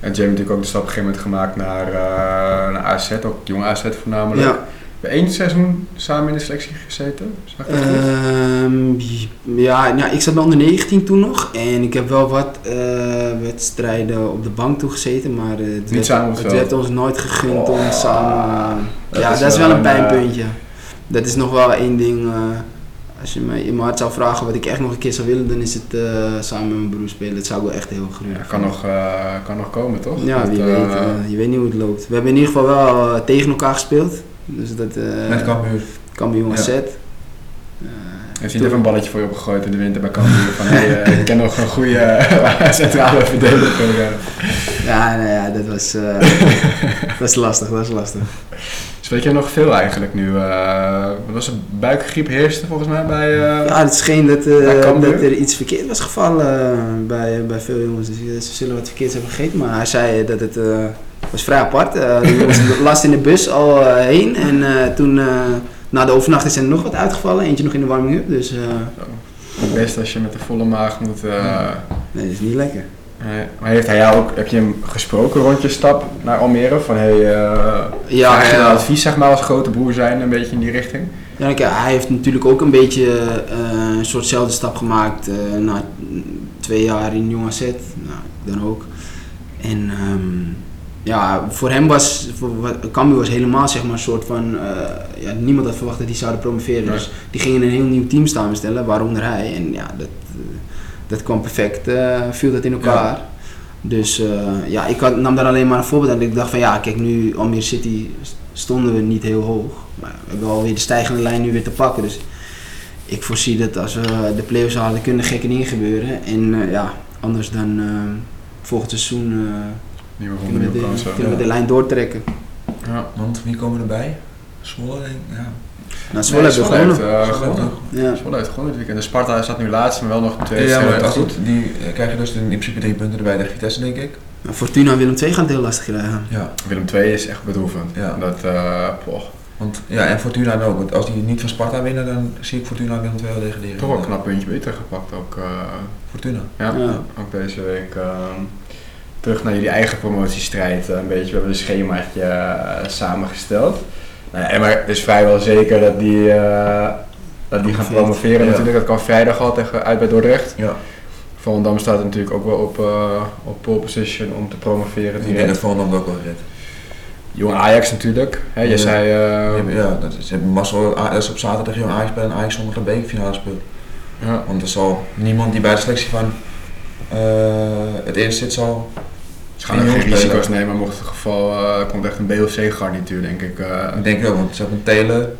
En Jamie natuurlijk ook de stap op een gegeven moment gemaakt naar, eh, naar AZ, ook jong AZ voornamelijk. Ja. Bij één seizoen samen in de selectie gezeten, zag ik? Ehm, ja, nou, ik zat bij onder 19 toen nog en ik heb wel wat wedstrijden op de bank toegezeten, maar eh, het, werd, het ons nooit gegund om Oh, samen. ja, is dat is wel een pijnpuntje. Dat is nog wel één ding. Als je me in mijn hart zou vragen wat ik echt nog een keer zou willen, dan is het eh, samen met mijn broer spelen. Dat zou ik wel echt heel gruwelijk Ja, kan, nog, eh, kan nog komen, toch? Ja, wie weet. eh, je weet niet hoe het loopt. We hebben in ieder geval wel tegen elkaar gespeeld. Dus dat Met Cambuur. Cambuur Ja. AZ. Eh, heeft hij even een balletje voor je opgegooid in de winter bij Cambuur? Van, hey, [LAUGHS] ik ken nog een goede [LAUGHS] centrale verdediger. Ja, nou ja, dat was, [LAUGHS] dat is lastig, dat is lastig. Dus weet je nog veel eigenlijk nu? eh, wat was het? Buikgriep heerste volgens mij bij... eh, Ja, het scheen dat, eh, dat er iets verkeerd was gevallen eh, bij, bij veel jongens. Dus eh, ze zullen wat verkeerds hebben gegeten. Maar hij zei dat het eh, was vrij apart. Eh de jongens [LAUGHS] last in de bus al eh, heen. En eh, toen, eh, na de overnachting zijn er nog wat uitgevallen. Eentje nog in de warming-up. Dus eh, Het beste als je met de volle maag moet... eh, nee, dat is niet lekker. Nee, maar heeft hij jou ook, heb je hem gesproken rond je stap naar Almere? Van hey, eh Ja, je nou advies zeg maar als grote broer zijn, een beetje in die richting? Ja, kijk, hij heeft natuurlijk ook een beetje eh, een soortzelfde stap gemaakt eh, na twee jaar in Jong AZ. Nou, ik dan ook. En ehm, ja, voor hem was, voor Cambuur was helemaal zeg maar een soort van, eh, ja, niemand had verwacht dat die zouden promoveren. Nee. Dus die gingen een heel nieuw team samenstellen, waaronder hij. En ja, dat, eh, dat kwam perfect, eh, viel dat in elkaar. Dus eh, ja, ik had, nam daar alleen maar een voorbeeld aan. Ik dacht van ja, kijk nu Almere City stonden we niet heel hoog. Maar we hebben alweer de stijgende lijn nu weer te pakken. Dus ik voorzie dat als we de play-offs halen, kunnen gekke dingen gebeuren. En eh, ja, anders dan volgend seizoen eh, kunnen, we de, kansen. kunnen we de lijn doortrekken. Ja. Want wie komen erbij? Zwolle, denk ik. Ja. Nou, Zwolle Zwolle heeft, gewonnen. eh. Ja. Zwolle heeft gewonnen dit weekend. De Sparta staat nu laatst, maar wel nog twee Ja, maar goed. goed, die eh, krijgen dus in principe drie punten erbij tegen Vitesse, denk ik. Nou, Fortuna en Willem II gaan het heel lastig krijgen. Ja. Willem II is echt bedroevend. Ja. Dat, eh, poh, Want, ja, en Fortuna ook. Want als die niet van Sparta winnen, dan zie ik Fortuna en Willem II wel degraderen. toch wel een knap puntje beter gepakt ook. eh, Fortuna. ja, Ja. ook deze week. ehm, terug naar jullie eigen promotiestrijd. eh, een beetje, we hebben een schemaatje eh, samengesteld. Nou ja, maar het is vrijwel zeker dat die, eh, dat die gaan promoveren Ja. natuurlijk. Dat kan vrijdag al tegen, uit bij Dordrecht. Ja. Volendam staat natuurlijk ook wel op, eh, op pole position om te promoveren Ik denk dat Volendam ook wel redt. Jong Ajax natuurlijk. Hè, je Ja. zei... Eh, ja, dat is, mazzel dat is op zaterdag Jong Ajax bij een Ajax zonder een bekerfinale speelt. ja. Want er zal niemand die bij de selectie van het eerst zit zal... Ze gaan ook geen spelen. risico's nemen, mocht het geval... eh, komt echt een BOC-garnituur denk ik. eh. Ik denk wel, want ze hebben Telen,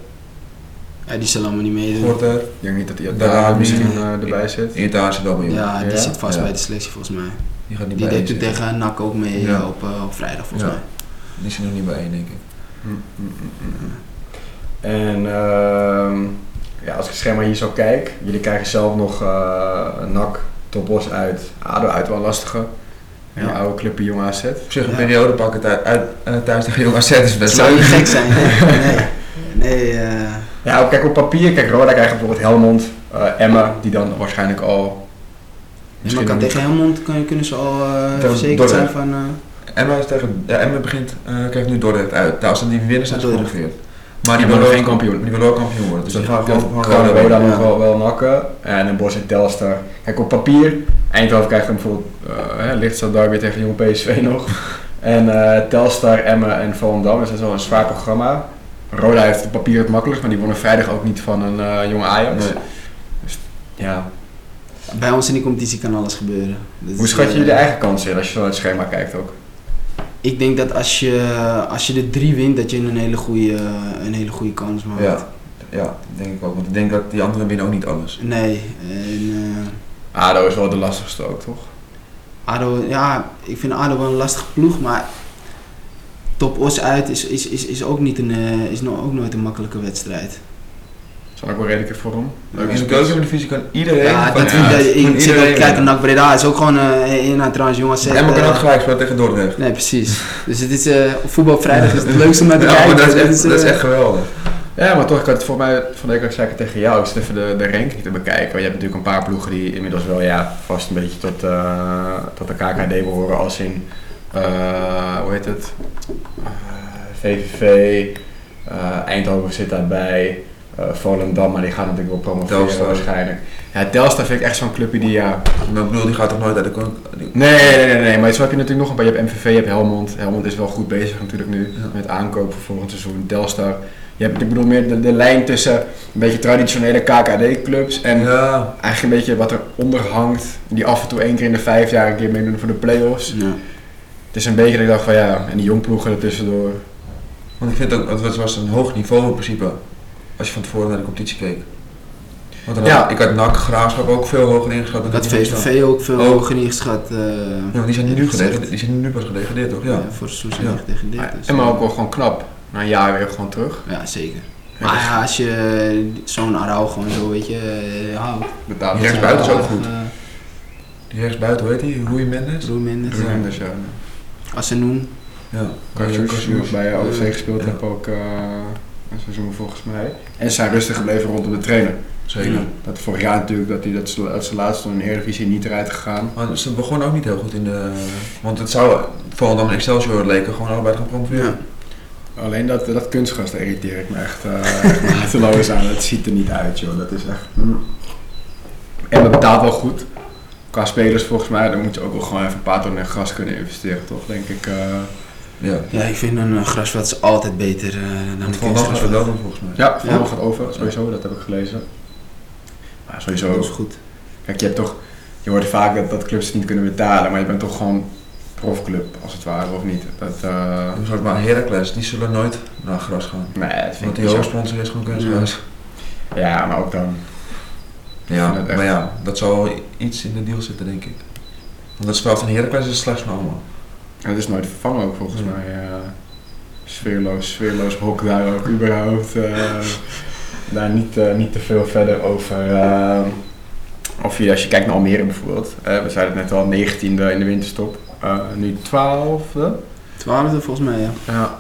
Ja, die zullen allemaal niet meedoen. Gorter, ik denk niet dat hij Daar misschien eh, erbij zit. Irritatie zit wel bij. Ja, die Ja? zit vast Ja. bij de selectie volgens mij. Die gaat niet Die bij deed toen tegen NAC ook mee Ja. op, op vrijdag volgens Ja. mij. Die zit nog niet bij één, denk ik. Hm, hm, hm. En ehm, ja, als ik het schema hier zo kijk, jullie krijgen zelf nog uh, NAC, Topos uit, ADO uit wel lastige. En Ja. je oude clubje Jong AZ. Op zich een periode pakken uit, uit, eh, thuis tegen Jong AZ is best zou niet gek zijn? [LAUGHS] Nee. Nee, eh, Ja, kijk op papier, kijk Roda krijgt bijvoorbeeld Helmond, eh Emma, die dan waarschijnlijk al... maar kan tegen Helmond kun- kunnen ze al eh, Tegen verzekerd zijn van... eh, Emma is tegen, ja, Emma begint, eh krijgt nu Dordrecht uit. Nou, als ze die winnen zijn ze gepromoveerd. Maar die willen geen kampioen. Die willen ook kampioen worden. Dus gaan we Dan gewoon kan gewoon Roda nog wel, wel nakken. En een Bos en Telstar. Kijk, op papier, Eindhoven krijgt dan bijvoorbeeld uh, Lichtstad Derby tegen Jong PSV [LAUGHS] nog. En eh, Telstar, Emmen en Volendam. Dus dat is wel een zwaar programma. Roda heeft op papier het makkelijkst, maar die wonnen vrijdag ook niet van een eh jong Ajax. Nee. Ja. bij ons in die competitie kan alles gebeuren. Dat Hoe schat je eh, jullie eigen kansen in als je zo naar het schema kijkt ook? Ik denk dat als je, als je de drie wint, dat je een hele goede, een hele goede kans maakt. Ja. Ja, denk ik ook. Want ik denk dat die anderen winnen ook niet alles. Nee, en, eh, ADO is wel de lastigste ook, toch? ADO, ja, ik vind ADO wel een lastige ploeg, maar Top Os uit is, is, is, is, ook, niet een, eh, is no- ook nooit een makkelijke wedstrijd. Dat is ook wel redelijk voor hem. In de keukendivisie kan iedereen... Ja, van- dat ja, vind ik, kan ik zit iedereen ook kijken naar Breda, is ook gewoon eh in aan trouwens jongens. En we kunnen ook gelijk spelen tegen Dordrecht. Nee, precies. Dus het is, eh, voetbal op vrijdag is het [LAUGHS] leukste om naar te Ja, kijken. maar dat is, Dus, echt, dat is eh, echt geweldig. Ja, maar toch, ik had het voor mij van de week ik het tegen jou. Ik zit even de, de ranking te bekijken. Want je hebt natuurlijk een paar ploegen die inmiddels wel ja, vast een beetje tot, eh, tot de KKD behoren. Als in, eh, hoe heet het? Eh, VVV, eh, Eindhoven zit daarbij. Eh Volendam, maar die gaat natuurlijk wel promoveren Telstar. waarschijnlijk. Ja, Telstar vind ik echt zo'n clubje die ja... Maar ik bedoel, die gaat toch nooit uit de die- Nee, nee, nee, nee, maar zo heb je natuurlijk nog een paar. Je hebt MVV, je hebt Helmond. Helmond is wel goed bezig natuurlijk nu Ja. met aankopen voor volgend seizoen. Telstar. Je hebt, ik bedoel meer de, de lijn tussen een beetje traditionele KKD-clubs en Ja, eigenlijk een beetje wat eronder hangt. Die af en toe één keer in de vijf jaar een keer meedoen voor de play-offs. ja. Het is een beetje dat ik dacht van ja, en die jongploegen ertussendoor. want ik vind ook, het was een hoog niveau in principe. Als je van tevoren naar de competitie keek. Want dan Ja. had- ik had NAC, Graafschap ook veel hoger ingeschat. die nu staan. VVV ook veel Ook. hoger ingeschat. eh, Ja, die zijn nu, gedegradeerd, die zijn nu pas gedegradeerd, toch? Ja. Ja, voor seizoen zijn Ja. die gedegradeerd. dus, En maar eh, ook wel gewoon knap. Na een jaar weer gewoon terug. Ja, zeker. Maar dus ja, als je zo'n Arau gewoon zo, weet je, eh, houdt. Die rechtsbuiten is ook eh, goed. Die rechtsbuiten, hoe heet die? Rui Mendes? Roel Mendes. Ja, dus ja. Assenoen. Ja. Die nog bij OFC gespeeld Ja. heb ook een seizoen volgens mij. En ze zijn rustig gebleven rondom de trainer. Zeker. Ja. Dat vorig jaar natuurlijk, dat hij dat ze, dat ze laatst in de Eredivisie niet eruit gegaan. Maar ze begonnen ook niet heel goed in de... Want het zou, vooral dan Excelsior leken, gewoon allebei gaan promoveren. Ja. Alleen dat, dat kunstgras, daar irriteer ik me echt, eh [LAUGHS] echt mateloos aan. Het ziet er niet uit, joh. Dat is echt... En dat betaalt wel goed. Qua spelers volgens mij, dan moet je ook wel gewoon even een paar ton in gras kunnen investeren, toch? Denk ik. eh. Ja. Ja, ik vind een eh, grasveld is altijd beter eh, dan een kunstgrasveld. wel doen volgens mij. Ja, Ja. Dam gaat over, sowieso, dat heb ik gelezen. Maar sowieso, Dat is goed. Kijk, je hebt toch, je hoort vaak dat, dat clubs het niet kunnen betalen, maar je bent toch gewoon profclub, als het ware, of niet? Dat, eh Een soort maar Heracles, die zullen nooit naar gras gaan. nee, dat vind Want ik die hoofdsponsor is gewoon kunstgras. Ja, maar ook dan. Ja, echt- maar ja, dat zal wel iets in de deal zitten, denk ik. Want het spel van Heracles is slechts allemaal. En het is nooit vervangen ook, volgens mij. eh sfeerloos, sfeerloos hok daar ook überhaupt. eh, [LAUGHS] daar niet, eh, niet te veel verder over. eh, of je, als je kijkt naar Almere bijvoorbeeld, we zeiden het net al, 19e in de winterstop, nu 12e. Twaalfde volgens mij, ja. Ja.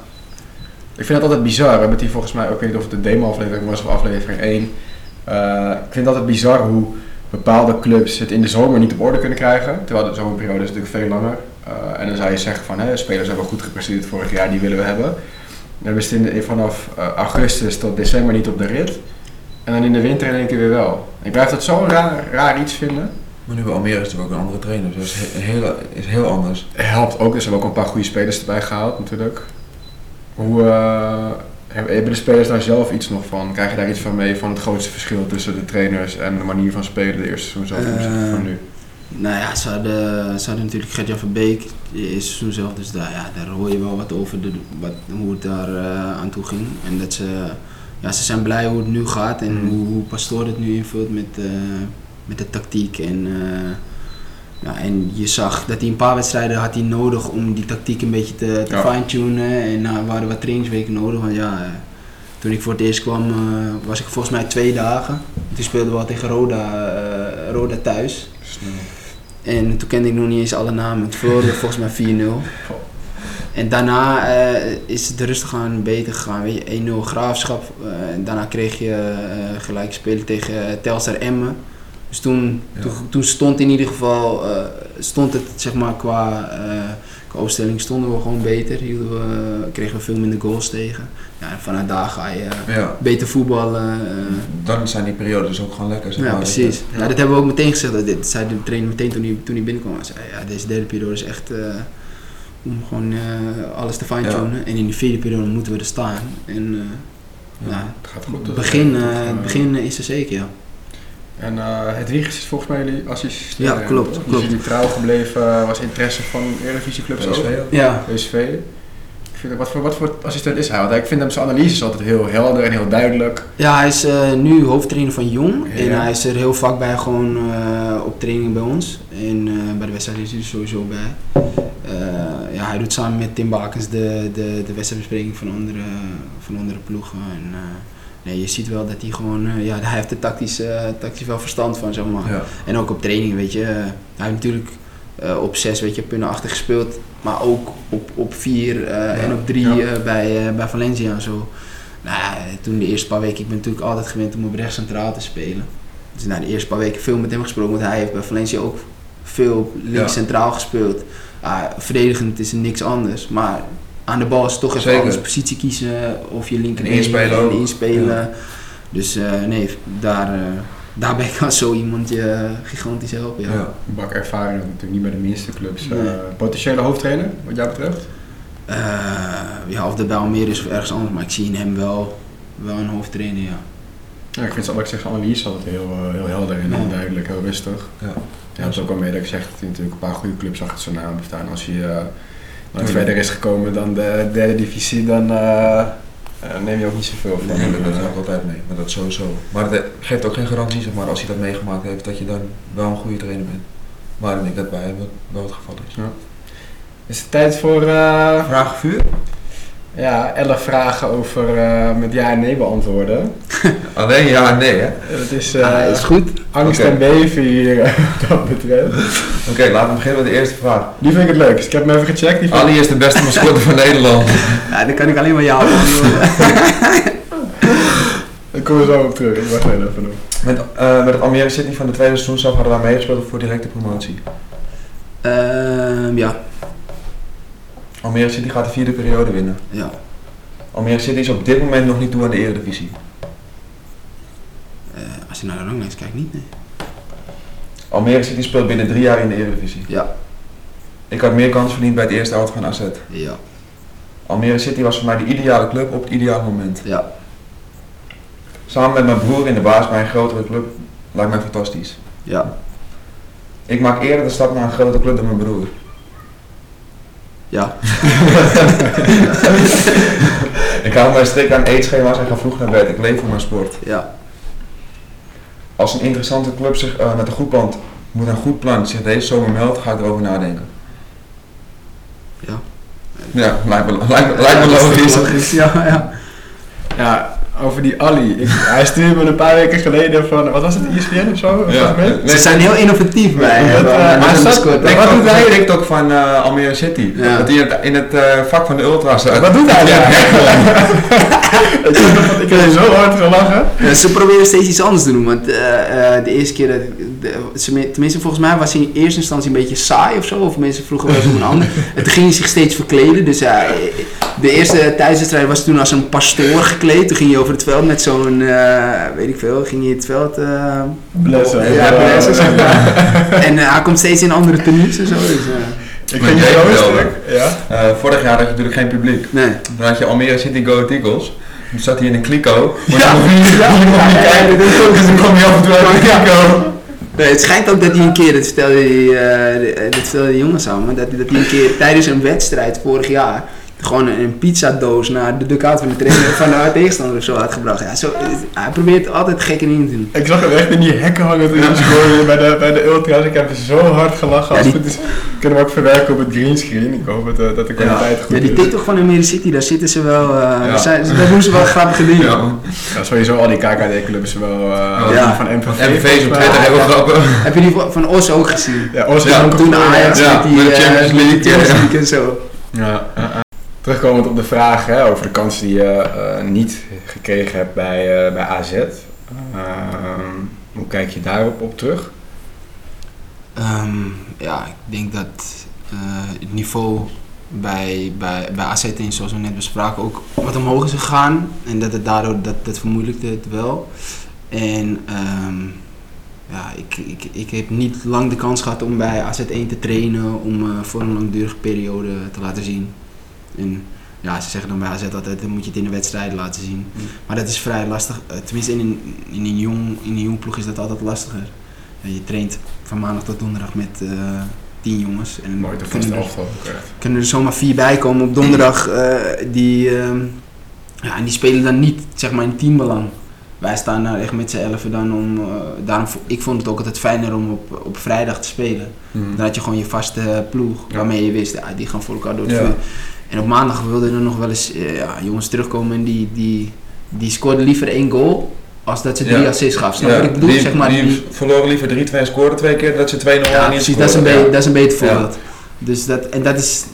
Ik vind het altijd bizar. We hebben het hier volgens mij ook, ik weet niet of het de demo-aflevering was of aflevering 1. Eh, ik vind het altijd bizar hoe bepaalde clubs het in de zomer niet op orde kunnen krijgen. Terwijl de zomerperiode is natuurlijk veel langer. Eh, en dan zou je zeggen van, hè, spelers hebben goed gepresteerd vorig jaar, die willen we hebben. Dan hebben ze het in de- vanaf eh, augustus tot december niet op de rit. En dan in de winter in één keer weer wel. Ik blijf dat zo'n raar, raar iets vinden. Maar nu bij Almere is natuurlijk ook een andere trainer, dus dat is he- heel, is heel anders. helpt ook, dus we hebben ook een paar goede spelers erbij gehaald natuurlijk. Hoe eh, hebben de spelers daar zelf iets nog van? Krijg je daar iets van mee van het grootste verschil tussen de trainers en de manier van spelen de eerste seizoen zelf van nu? Nou ja, ze hadden, ze hadden natuurlijk Gertjan van is seizoen zelf, dus daar, ja, daar hoor je wel wat over de, wat, hoe het daar eh, aan toe ging. En dat ze, ja, ze zijn blij hoe het nu gaat en Mm. hoe, hoe Pastoor het nu invult met, eh, met de tactiek. En, eh, ja, en je zag dat hij een paar wedstrijden had hij nodig om die tactiek een beetje te, te Ja. fine-tunen. En nou, er waren wat trainingsweken nodig, want ja, toen ik voor het eerst kwam, was ik volgens mij twee dagen. Toen speelden we al tegen Roda, Roda thuis. En toen kende ik nog niet eens alle namen. Toen verloren volgens mij 4-0. En daarna eh, is het rustig aan beter gegaan. Weet je, 1-0 graafschap. eh, en daarna kreeg je eh, gelijk spelen tegen uh, Telstar Emmen. Dus toen, Ja. toen, toen stond in ieder geval, eh, stond het zeg maar qua, eh qua opstelling stonden we gewoon beter. Hielden we, kregen we veel minder goals tegen. Ja, en vanuit daar ga je eh, Ja. beter voetballen. Dan zijn die periodes ook gewoon lekker. Zeg ja, maar. precies. Ja, dat hebben we ook meteen gezegd. Dat dit zei de trainer meteen toen hij, toen hij binnenkwam. Hij zei, ja, deze derde periode is echt om gewoon alles te fine-tunen. En in die vierde periode moeten we er staan. En eh, ja, Het gaat goed. het begin, toch, het begin is er zeker, ja. En eh het Wiegers is volgens mij jullie assistent. Ja, klopt, Dus klopt. jullie trouw gebleven, eh, was interesse van Eredivisieclubs ook. Ja, PSV. Ik vind, wat, voor, wat voor assistent is hij? Want ik vind hem zijn analyses altijd heel helder en heel duidelijk. ja hij is eh, nu hoofdtrainer van Jong. Ja. En hij is er heel vaak bij gewoon eh, op training bij ons. En eh, bij de wedstrijd is hij er sowieso bij. Eh, ja, hij doet samen met Tim Bakens de, de, de wedstrijdbespreking van andere, van andere ploegen. En, eh, nee, je ziet wel dat hij gewoon, eh, ja, [LAUGHS] hij heeft er tactisch, eh, tactisch wel verstand van, zeg maar. Ja. En ook op training, weet je. eh, hij heeft natuurlijk op zes, weet je, punten achter gespeeld. Maar ook op, op vier en op drie Ja. bij, bij Valencia en zo. Nou ja, toen de eerste paar weken, ik ben natuurlijk altijd gewend om op rechts centraal te spelen. Dus na de eerste paar weken veel met hem gesproken, want hij heeft bij Valencia ook veel links centraal gespeeld. Ah, verdedigend is er niks anders, maar aan de bal is toch even Zeker. anders positie kiezen of je linker En inspelen ook. inspelen. Ja. Dus eh, nee, daar, eh, daar ben ik als zo iemand je gigantisch helpen. Ja. Ja. Een bak ervaring, natuurlijk niet bij de minste clubs. Eh, Nee. potentiële hoofdtrainer, wat jou betreft? Eh, ja, of dat bij Almere is of ergens anders, maar ik zie in hem wel, wel een hoofdtrainer, ja. Ja, ik vind wat ik zeg, analyse altijd heel, heel helder en heel Ja. duidelijk, heel rustig. Ja. Ja, dat is ook wel mee dat ik zeg dat hij natuurlijk een paar goede clubs achter zijn naam heeft staan. Als eh, wat verder is gekomen dan de derde divisie, dan eh, eh, neem je ook niet zoveel van. Nee, dat ook altijd mee, maar dat sowieso. Maar het geeft ook geen garantie, zeg maar, als hij dat meegemaakt heeft, dat je dan wel een goede trainer bent. Maar ik denk dat bij hem wel het geval is. Is het tijd voor eh, Vraag vuur? ja, 11 vragen over eh, met ja en nee beantwoorden. [LAUGHS] Alleen ja en nee, hè? Dat is, eh, Ah, is goed. angst en beven hier eh, [LAUGHS] wat dat betreft. Oké, laten we beginnen met de eerste vraag. Die vind ik het leukst. Ik heb hem even gecheckt. Die vind Ali is de beste mascotte van Nederland. [LAUGHS] Ja, dan kan ik alleen maar jou. Daar komen we zo op terug. Ik wacht even nog. Met, eh, met het Almere City van de tweede seizoen zelf hadden wij meegespeeld voor directe promotie. Ehm, ja, Almere City gaat de vierde periode winnen. ja. Almere City is op dit moment nog niet toe aan de eredivisie. Als je naar de ranglijst kijkt, niet, nee. Almere City speelt binnen drie jaar in de eredivisie. Ja, Ik had meer kans verdiend bij het eerste auto van AZ. ja, Almere City was voor mij de ideale club op het ideale moment. ja. Samen met mijn broer in de baas bij een grotere club lijkt mij fantastisch. Ja, Ik maak eerder de stap naar een grotere club dan mijn broer. ja, [LAUGHS] Ik hou mij strikt aan eetschema's en ga vroeg naar bed. Ik leef voor mijn sport. ja, Als een interessante club zich eh, met een goed plan moet een goed plan zich deze zomer meldt, ga ik erover nadenken. ja. Ja, lijkt me, lijkt me, lijkt me logisch. Logisch, ja, ja. Ja, over die Ali. Ik, hij stuurde me een paar weken geleden van, wat was het, ESPN of zo? Ja. Ze zijn heel innovatief bij Dat, eh. Wat doet hij? Een TikTok van eh, Almere City. Ja. Dat hij in het, in het eh, vak van de ultras. Wat doet hij daar? [LAUGHS] ik, heb, ik heb zo hard gelachen. Ja, ze proberen steeds iets anders te doen, want eh, eh, de eerste keer, dat, de, tenminste volgens mij was hij in eerste instantie een beetje saai of zo, of mensen vroegen wel eens om een ander. [LAUGHS] En toen ging hij zich steeds verkleden, dus ja, de eerste thuiswedstrijd was toen als een pastoor gekleed. Toen ging hij over het veld met zo'n, eh, weet ik veel, ging hij het veld... eh, Blessen. Ja, blessen, zeg maar. [LAUGHS] en eh, hij komt steeds in andere tenues en zo, dus eh, Ik Maar jij zo wel, stuk. Ja. Eh, vorig jaar had je natuurlijk geen publiek. nee. Dan had je Almere City Go Eagles. Toen zat hij in een kliko. Maar Ja. je Ja. je dat ook- [LAUGHS] Dus dan kwam je af en toe uit de kliko. Nee, het schijnt ook dat hij een keer, dat vertelde hij, eh, dit vertelde de jongens samen, dat, hij- dat hij een keer tijdens een wedstrijd vorig jaar gewoon een pizzadoos naar de dugout van de trainer van de tegenstander of zo had gebracht. Ja, zo, hij probeert altijd gekke dingen te doen. Ik zag hem echt in die hekken hangen toen hij scoorde bij de, bij de Ultra's. Ik heb zo hard gelachen. Als Ja, het goed is, kunnen we ook verwerken op het greenscreen. Ik hoop dat, eh, dat de kwaliteit goed Ja, die is. TikTok van Almere City, daar zitten ze wel, eh, Ja. daar, zijn, daar doen ze wel [LAUGHS] grappige dingen. Ja. Ja, sowieso al die KKD-clubs wel uh, Ja. van MVV. MVV's op. Twitter hebben grappen. Heb je die van- Os ook gezien? Ja, Os is Ja, ook Toen Ajax ja. met die Champions League, ja. En zo. Ja, ja, ja. Terugkomend op de vraag hè, over de kansen die je eh, niet gekregen hebt bij, eh, bij AZ. Ehm, hoe kijk je daarop op terug? Ehm, ja, ik denk dat eh, het niveau bij, bij, bij AZ in, zoals we net bespraken, ook wat omhoog is gegaan. En dat het daardoor, dat, dat vermoeilijkte het wel. En ehm, ja, ik, ik, ik heb niet lang de kans gehad om bij AZ1 te trainen, om eh, voor een langdurige periode te laten zien. En ja, ze zeggen dan bij AZ altijd, dan moet je het in de wedstrijd laten zien. Mm. Maar dat is vrij lastig. Eh, tenminste, in een, in, een jong, in een jong ploeg is dat altijd lastiger. Je traint van maandag tot donderdag met eh, tien jongens. En de kunnen er- kunnen er zomaar vier bij komen op donderdag. eh, die, ehm, ja, en die spelen dan niet zeg maar, in teambelang. Wij staan daar echt met z'n elfen dan om. daarom, ik vond het ook altijd fijner om op, op vrijdag te spelen. Dan had je gewoon je vaste ploeg Ja. waarmee je wist, ja, die gaan voor elkaar door het Ja. vuur. En op maandag wilden er nog wel eens eh, ja, jongens terugkomen en die, die, die scoorden liever één goal als dat ze drie Ja. assists gaf. Snap Ja, wat ik bedoel? die, zeg maar, die die- verloren liever 3-2 en scoorden twee keer dat ze 2-0 ja, precies, dat is, een scoren. be- dat is een beter Ja. voorbeeld. Dus dat, en dat is,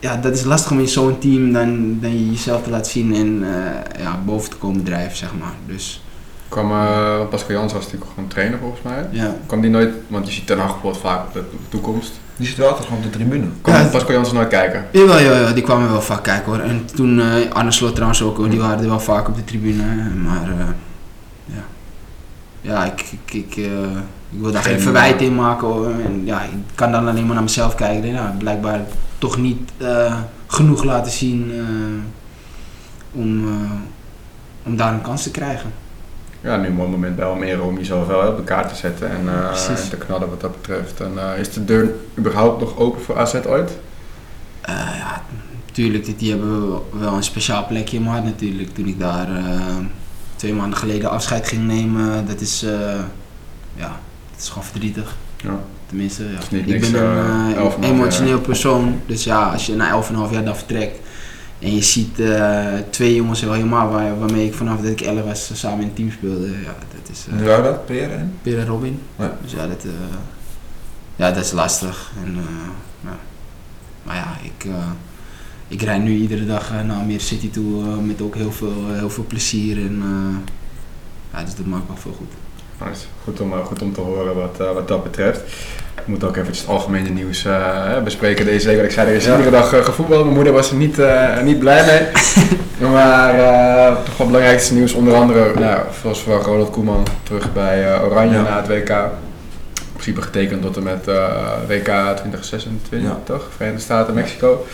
ja, dat is lastig om in zo'n team dan, dan je jezelf te laten zien en eh, ja, boven te komen drijven, zeg maar. Dus Kwam, eh Pascal Jans was natuurlijk gewoon trainer volgens mij. ja. Kwam die nooit, want je ziet Ten Hag bijvoorbeeld vaak op de toekomst. Die zit wel altijd gewoon op de tribune. Kwam Ja. Pascal Jans nooit kijken? Jawel, ja, ja, die kwamen wel vaak kijken hoor. En toen eh Arne Slot trouwens ook hoor, die waren er wel vaak op de tribune. Maar eh, ja, ja ik, ik, ik, eh, ik wil daar geen, Geen, verwijt in maken hoor. En, ja, ik kan dan alleen maar naar mezelf kijken. Nou, blijkbaar toch niet eh, genoeg laten zien eh, om, eh, om daar een kans te krijgen. Ja, nu een mooi moment bij Almere om jezelf wel op de kaart te zetten en, eh, en te knallen wat dat betreft. En eh, is de deur überhaupt nog open voor AZ ooit? Eh, ja, natuurlijk, die hebben wel- wel een speciaal plekje in mijn hart natuurlijk. Toen ik daar twee maanden geleden afscheid ging nemen, dat is, ja, dat is gewoon verdrietig. Ja. Tenminste, ja. ik niks, ben een 11,5 emotioneel persoon. Dus ja, als je na 11,5 jaar dan vertrekt en je ziet eh, twee jongens wel helemaal waar, waarmee ik vanaf dat ik 11 was eh, samen in een team speelde. Ja, dat is eh hoe waren dat, Peer en? Robin. Ja. Dus ja, dat, ja, dat is lastig. En, ja. Maar ja, ik, ik rijd nu iedere dag naar Almere City toe met ook heel veel, heel veel plezier. En, ja, dus dat maakt wel veel goed. Nice. Goed, om, eh, goed om te horen wat, eh, wat dat betreft. We moeten ook eventjes het algemene nieuws eh, bespreken deze week. Want ik zei, er is iedere dag eh, gevoetbald. Mijn moeder was er niet, niet blij mee. [LAUGHS] maar toch wel belangrijkste nieuws. Onder andere, nou, zoals van Ronald Koeman terug bij Oranje Ja. na het WK. In principe getekend tot en met WK 2026, Ja. toch? Verenigde Staten, Mexico.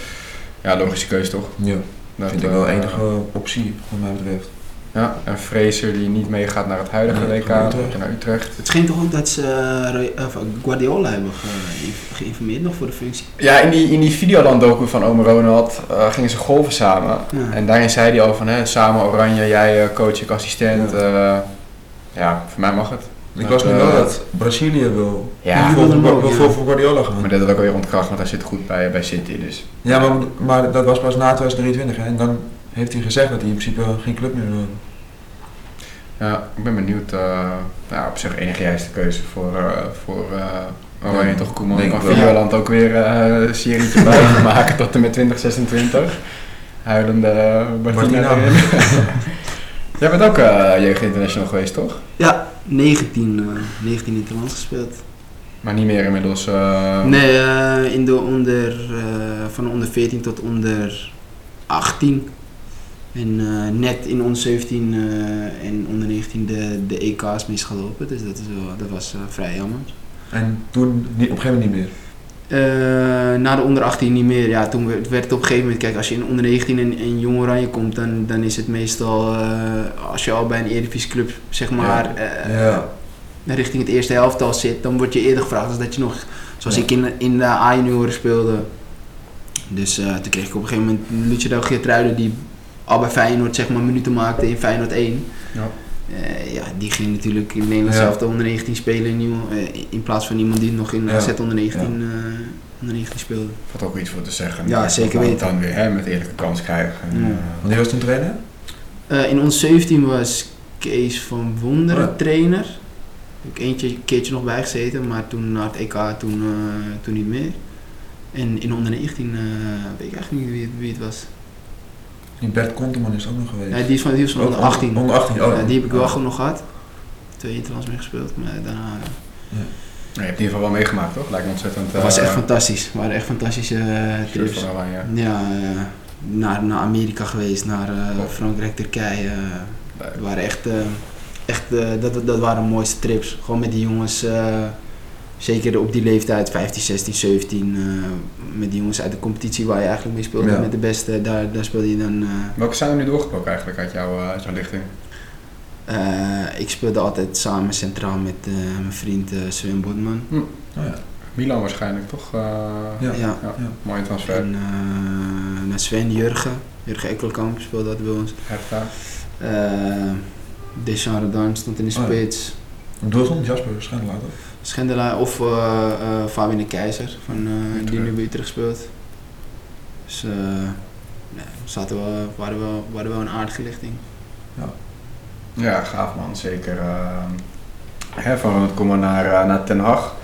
Ja, logische keuze toch? Ja, Dat, vind ik wel enige optie, wat mij betreft. Ja, en Fraser die niet meegaat naar het huidige Nee, WK, naar Utrecht. naar Utrecht. Het scheen toch ook dat ze eh, of, Guardiola hebben ge- geïnformeerd nog voor de functie. Ja, in die, in die Videoland-docu van Ome Ronald eh, gingen ze golven samen. Ja. En daarin zei hij al van, hè, samen Oranje, jij eh, coach, ik assistent. Ja. ja, voor mij mag het. Ik las nu eh, wel dat Brazilië Ja, wil ja. voor, voor Guardiola gaan. Maar dat had ook weer ontkracht, want hij zit goed bij, bij City. Dus. Ja, maar, maar dat was pas na 2023 hè. en dan heeft hij gezegd dat hij in principe geen club meer wil. Ja, ik ben benieuwd. eh ja, op zich enige juiste keuze voor, eh voor eh, Oranje Ja, toch Koeman. denk Kan. Videoland ook weer eh, een serietje [LAUGHS] bij gaan maken tot en met 2026. Huilende uh, Martina. [LAUGHS] Jij bent ook eh jeugd international geweest, toch? Ja, 19, eh 19 in het land gespeeld. Maar niet meer inmiddels. eh, Nee, eh, in de onder, eh, van onder 14 tot onder 18. En eh, net in onder 17 eh, en onder 19 de, de EK's misgelopen. Dus dat, is wel, dat was eh, vrij jammer. En toen niet, op een gegeven moment niet meer. Na de onder 18 niet meer. Ja, toen werd, werd het op een gegeven moment, kijk, als je in onder 19 en, en jong oranje komt, dan, dan is het meestal, als je al bij een Eredivisie club, zeg maar, ja. richting het eerste helftal zit, dan word je eerder gevraagd als dat je nog, zoals Ja. ik in, in de A-junioren speelde, Dus toen kreeg ik op een gegeven moment Luciano Geertruiden die al bij Feyenoord zeg maar minuten maakte in Feyenoord 1. Ja. Eh, ja, die ging natuurlijk in Nederland Ja. zelf de onder 19 spelen in, eh, in plaats van iemand die nog in Ja. AZ onder 19, eh, onder 19 speelde. Valt ook iets voor te zeggen. Ja, zeker we weten. Dan weer hè, met eerlijke kans krijgen. En, Ja. Wanneer was toen trainer? In ons 17 was Kees van Wonderen Oh ja. trainer. Heb ik eentje, een keertje nog bijgezeten, maar toen na het EK toen, toen niet meer. En in onder 19 eh, weet ik eigenlijk niet wie, het- wie het was. Die Bert Konteman is ook nog geweest. Nee, die is van, die is van Ook onder 18. Onder 18, oh. Ja, die heb ik wel gewoon nog gehad. Twee interlands mee gespeeld, maar daarna... je hebt in ieder geval wel meegemaakt, toch? Lijkt me ontzettend... Dat was eh, echt fantastisch. Het waren echt fantastische eh, trips. van Oranje. Ja, eh, naar, naar Amerika geweest, naar eh. Frankrijk, Turkije. Het waren echt, eh, echt eh, dat, dat waren de mooiste trips. Gewoon met die jongens, eh, zeker op die leeftijd, 15, 16, 17. eh, met die jongens uit de competitie waar je eigenlijk mee speelde, Ja. met de beste, daar, daar speelde je dan. eh, Welke zijn er nu doorgebroken eigenlijk uit, jouw eh, uit jouw lichting? eh, ik speelde altijd samen centraal met mijn vriend Sven Botman. Oh ja. Milan waarschijnlijk, toch? Ja. Ja. Mooie transfer. En naar Sven Jurgen, Jurgen Ekkelkamp speelde altijd bij ons. Hertha. Uh, Deschamps stond in de Oh ja. spits. Doelton, Jasper Schendelaar toch? Schendelaar of eh eh Fabian de Keizer, van, eh, die nu bij Utrecht speelt. Dus nee, we zaten wel, waren, wel, waren wel een aardige lichting. Ja, gaaf man, zeker. hè, van Ronald Koeman naar, naar Ten Hag.